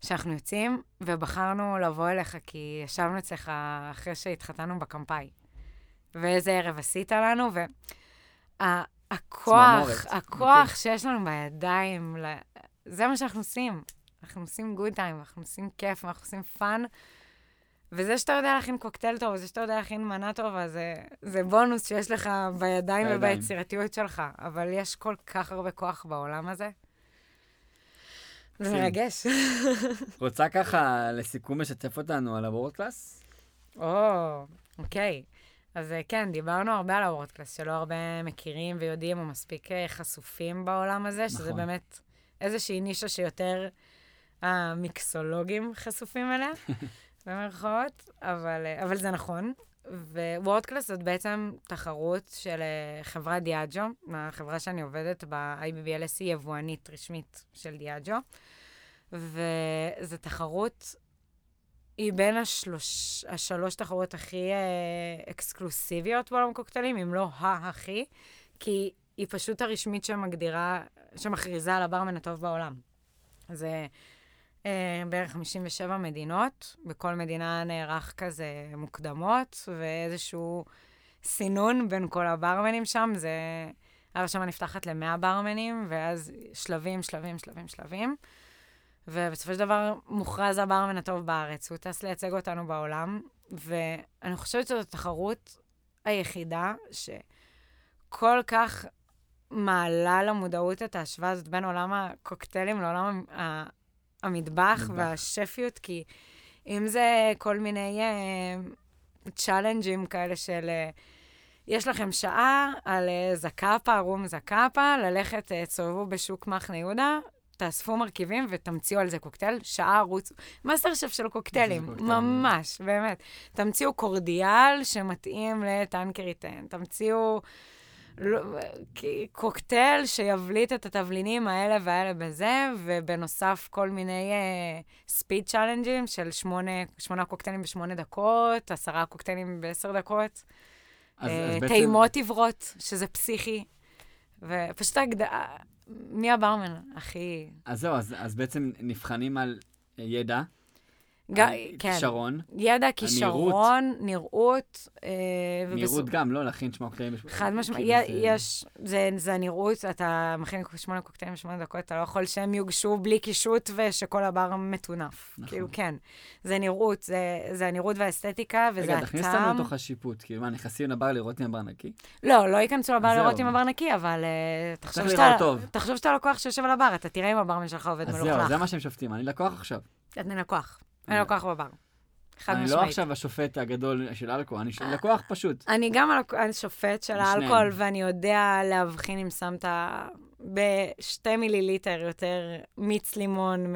שאנחנו יוצאים, ובחרנו לבוא אליך, כי ישבנו אצלך אחרי שהתחתנו בקמפאי. ואיזה ערב עשית לנו, והכוח, הכוח אמיתי. שיש לנו בידיים, זה מה שאנחנו עושים. אנחנו עושים good time, אנחנו עושים כיף, אנחנו עושים fun, וזה שאתה יודע להכין קוקטייל טוב, וזה שאתה יודע להכין מנה טובה, זה, זה בונוס שיש לך בידיים. וביצירתיות שלך. אבל יש כל כך הרבה כוח בעולם הזה. זה. מרגש. רוצה ככה, לסיכום, לשתף אותנו על ה World Class? או, אוקיי. אז אה, כן, דיברנו הרבה על ה World Class, שלא הרבה מכירים ויודעים או מספיק אה, חשופים בעולם הזה, שזה נכון. באמת איזושהי נישה שיותר המיקסולוגים חשופים אליה, במרכאות, אבל, אה, אבל זה נכון. ווורד קלאס זאת בעצם תחרות של אה, חברת דיאג'ו, החברה שאני עובדת ב-IBBLS היא יבואנית רשמית של דיאג'ו, וזו תחרות היא בין השלוש, השלוש תחרויות הכי אה, אקסקלוסיביות בעולם הקוקטיילים, אם לא ה-הכי, כי היא פשוט הרשמית שמגדירה, שמכריזה על הברמן הטוב בעולם. זה אה, בערך 57 מדינות, בכל מדינה נערך כזה מוקדמות, ואיזשהו סינון בין כל הברמנים שם, זה... הרשמה נפתחת ל-100 ברמנים, ואז שלבים, שלבים, שלבים, שלבים. ובסופו של דבר מוכרז הברמן הטוב בארץ, הוא טס לייצג אותנו בעולם, ואני חושבת שזו התחרות היחידה שכל כך מעלה למודעות את ההשוואה הזאת בין עולם הקוקטיילים לעולם המטבח מטבח. והשפיות, כי אם זה כל מיני uh, צ'אלנג'ים כאלה של... אה, יש לכם שעה על אה, Zacapa, רום Zacapa, ללכת, תסובבו בשוק מחנה יהודה, תאספו מרכיבים ותמציאו על זה קוקטייל, שעה רוצו. מאסטר שף של קוקטיילים. ממש, באמת. תמציאו cordial שמתאים ל Tanqueray Ten, תמציאו לא, קוקטייל שיבליט את התבלינים האלה והאלה בזה, ובנוסף כל מיני ספיד uh, צ'אלנג'ים של שמונה, שמונה קוקטיילים בשמונה דקות, עשרה קוקטיילים בעשר דקות. אז, אה, אז בעצם... טעימות עיוורות, שזה פסיכי. ופשוט ההגדרה, מי הברמן הכי... אז זהו, אז, אז בעצם נבחנים על ידע, ג... על כן. כישרון, ידע, כישרון, נראות, אה, נראות גם, לא להכין שמע קטעים. חד משמעית, כאילו זה- יש, זה, זה הנראות, אתה מכין שמונה קוקטיילים בשמונה דקות, אתה לא יכול שהם יוגשו בלי קישוט ושכל הבר מטונף. נכון. כאילו, כן. זה נראות, זה, זה הנראות והאסתטיקה, וזה רגע, תכניס הטעם. אותנו לתוך השיפוט. כאילו, מה, נכנסים לבר לראות אם הבר נקי? לא, לא ייכנסו לבר אז לראות. אם הבר נקי, אבל אה, תחשוב שאתה, לקוח שיושב על הבר, אתה תראה אם הברמן שלך עובד אז מלוכלך. זהו, זה מה שהם שופטים. אני לקוח עכשיו. אני לקוח. אני אני- לקוח בבר. חד אני לא משמעית. עכשיו השופט הגדול של אלכוהול, אני ש- לקוח פשוט. אני גם הלק- אני שופט של. האלכוהול, ואני יודע להבחין אם שמת בשתי מיליליטר יותר מיץ לימון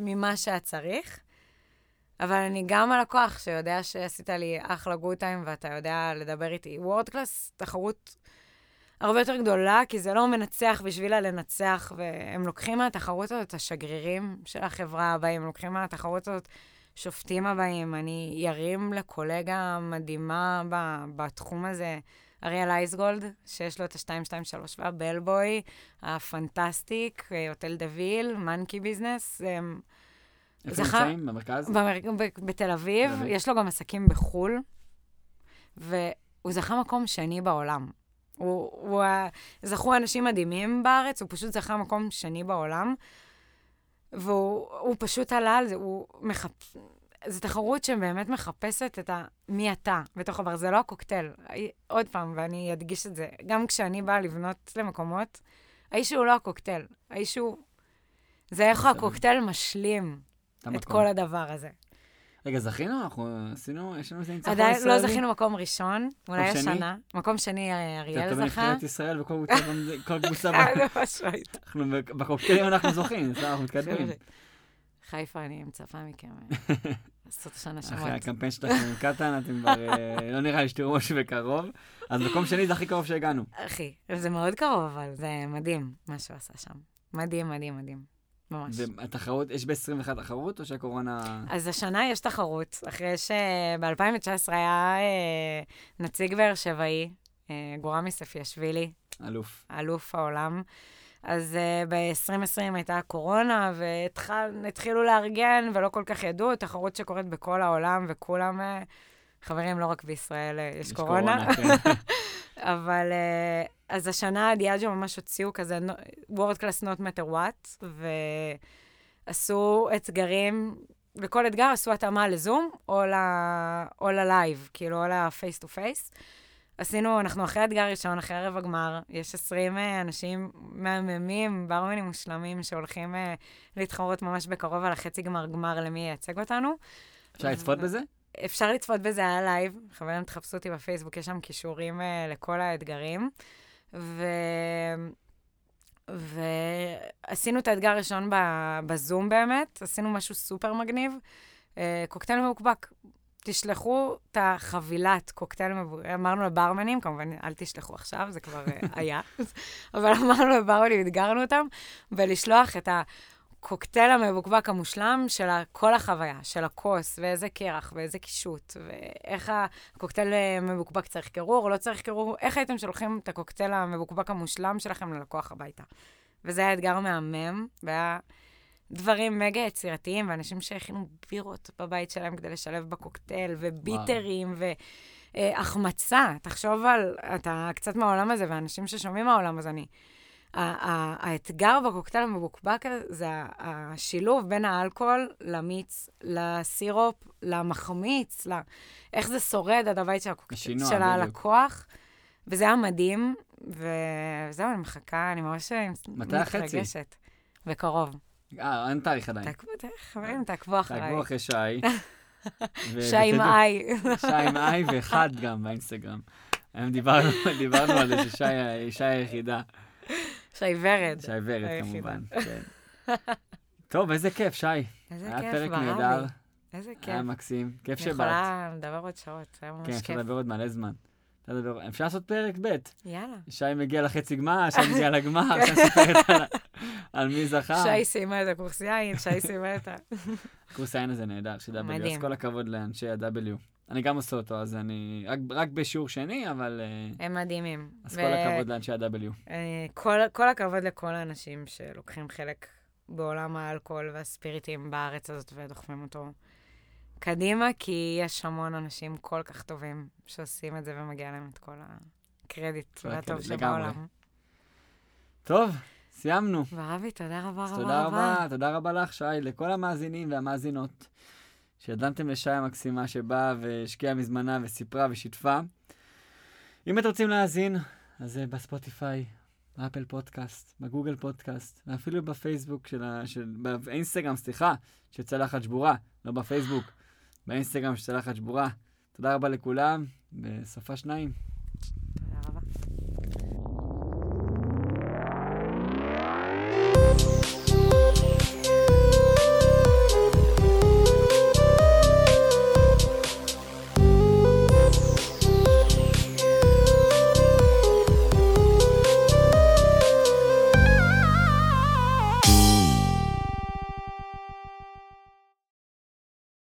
ממה שאת צריך. אבל אני גם הלקוח שיודע שעשית לי אחלה good time ואתה יודע לדבר איתי. World Class, תחרות הרבה יותר גדולה, כי זה לא מנצח בשבילה לנצח, והם לוקחים מהתחרות הזאת את השגרירים של החברה הבאים, הם לוקחים מהתחרות הזאת שופטים הבאים. אני ירים לקולגה מדהימה בתחום הזה, אריאל לייזגולד, שיש לו את ה-223 וה Bellboy, ה Fantastic, אה, Hotel de Ville, Monkey Business. הם איפה נמצאים? במרכז? במר... ב- בתל אביב. יש לו גם עסקים בחו"ל, והוא זכה מקום שני בעולם. הוא, הוא, זכו אנשים מדהימים בארץ, הוא פשוט זכה מקום שני בעולם, והוא הוא פשוט עלה על זה, הוא מחפ... זו תחרות שבאמת מחפשת את ה... מי אתה בתוך הבר, זה לא הקוקטייל. עוד פעם, ואני אדגיש את זה, גם כשאני באה לבנות למקומות, האיש הוא לא הקוקטייל, האיש הוא... זה איך. הקוקטייל משלים את. כל הדבר הזה. רגע, זכינו? אנחנו עשינו, יש לנו איזה ניצחון עדיין ישראלי? לא זכינו מקום ראשון, אולי? השנה. מקום שני, אה, אתה אריאל זכה. בנבחרת ישראל וכל קבוצה ב- חד משמעית. אנחנו בקוקטיילים אנחנו זוכים, אנחנו מתקדמים. חיפה, אני מצפה מכם אה, לעשות השנה שמות. אחרי הקמפיין שלכם עם קטן, אתם כבר, אה, לא נראה לי שתראו משהו בקרוב. אז מקום שני זה הכי קרוב שהגענו. אחי, זה מאוד קרוב, אבל זה מדהים מה שהוא עשה שם. מדהים, מדהים, מדהים. ממש. והתחרות, יש ב-21 תחרות או שהקורונה... אז השנה יש תחרות, אחרי שב-2019 היה אה, נציג באר שבעי, אה, גורמי ספיאשווילי, אלוף. אלוף העולם. אז uh, ב-2020 הייתה קורונה, והתחילו לארגן, ולא כל כך ידעו, תחרות שקורית בכל העולם, וכולם, uh, חברים, לא רק בישראל uh, יש, קורונה. כן. אבל uh, אז השנה דיאג'ו ממש הוציאו כזה World Class Not Matter What, ועשו אתגרים לכל אתגר עשו התאמה לזום או, ל, או ל live, כאילו, או ל face to face. עשינו, אנחנו אחרי אתגר ראשון, אחרי ערב הגמר, יש 20 אה, אנשים מהממים, ברמנים מושלמים, שהולכים אה, להתחרות ממש בקרוב על החצי גמר גמר למי ייצג אותנו. אפשר לצפות בזה? אפשר לצפות בזה, היה live. חברים, תחפשו אותי בפייסבוק, יש שם קישורים אה, לכל האתגרים. ו... ועשינו את האתגר הראשון בזום באמת, עשינו משהו סופר מגניב. Uh, קוקטייל מבוקבק. תשלחו את החבילת קוקטייל מבוקבק, אמרנו לברמנים, כמובן, אל תשלחו עכשיו, זה כבר uh, היה, אבל אמרנו לברמנים, אתגרנו אותם, ולשלוח את הקוקטייל המבוקבק המושלם של כל החוויה, של הכוס, ואיזה קרח, ואיזה קישוט, ואיך הקוקטייל המבוקבק צריך קירור, לא צריך קירור, איך הייתם שולחים את הקוקטייל המבוקבק המושלם שלכם ללקוח הביתה. וזה היה אתגר מהמם, והיה דברים מגה יצירתיים, ואנשים שהכינו בירות בבית שלהם כדי לשלב בקוקטייל, וביטרים, והחמצה. תחשוב על, אתה קצת מהעולם הזה, ואנשים ששומעים מהעולם הזה, אני... האתגר בקוקטייל המבוקבק זה השילוב בין האלכוהול למיץ, לסירופ, למחמיץ, איך זה שורד עד הבית של, השינוע, של הלקוח. וזה היה מדהים, וזהו, אני מחכה, אני ממש מתרגשת. בקרוב. אה, אין תאריך עדיין. חברים, תעקבו אחריי. תעקבו אחרי שי. שי עם איי. שי עם איי ואחד גם באינסטגרם. היום דיברנו על זה ששי היחידה. שי ורד. שי ורד, כמובן, כן. טוב, איזה כיף, שי. איזה כיף, היה פרק נהדר. איזה כיף. היה מקסים. כיף שבאת. אני יכולה לדבר עוד שעות, היה ממש כיף. כן. אפשר לדבר עוד מלא זמן. אפשר לעשות פרק ב'. יאללה. שי מגיע לחצי גמר, שי מגיע לגמר, שי מספרת על מי זכה. שי סיימה את הקורס יין, שי סיימה את ה... קורס היין הזה נהדר, של W. אז כל הכבוד לאנשי ה-W. אני גם עושה אותו, אז אני רק, רק בשיעור שני, אבל... אה, הם מדהימים. אז כל הכבוד לאנשי ה-W. אה, כל, כל הכבוד לכל האנשים שלוקחים חלק בעולם האלכוהול והספיריטים בארץ הזאת ודוחפים אותו קדימה, כי יש המון אנשים כל כך טובים שעושים את זה ומגיע להם את כל הקרדיט והטוב. שבעולם. טוב, סיימנו. ורבי, תודה רבה אז רבה תודה רבה. רבה, תודה רבה לך, שי, לכל המאזינים והמאזינות, שהאזנתם לשי המקסימה שבאה והשקיעה מזמנה וסיפרה ושיתפה. אם אתם רוצים להאזין, אז בספוטיפיי, באפל פודקאסט, בגוגל פודקאסט, ואפילו בפייסבוק של ה... של... באינסטגרם, סליחה, של צלחת שבורה, לא בפייסבוק, באינסטגרם של צלחת שבורה. תודה רבה לכולם, בסופה שניים.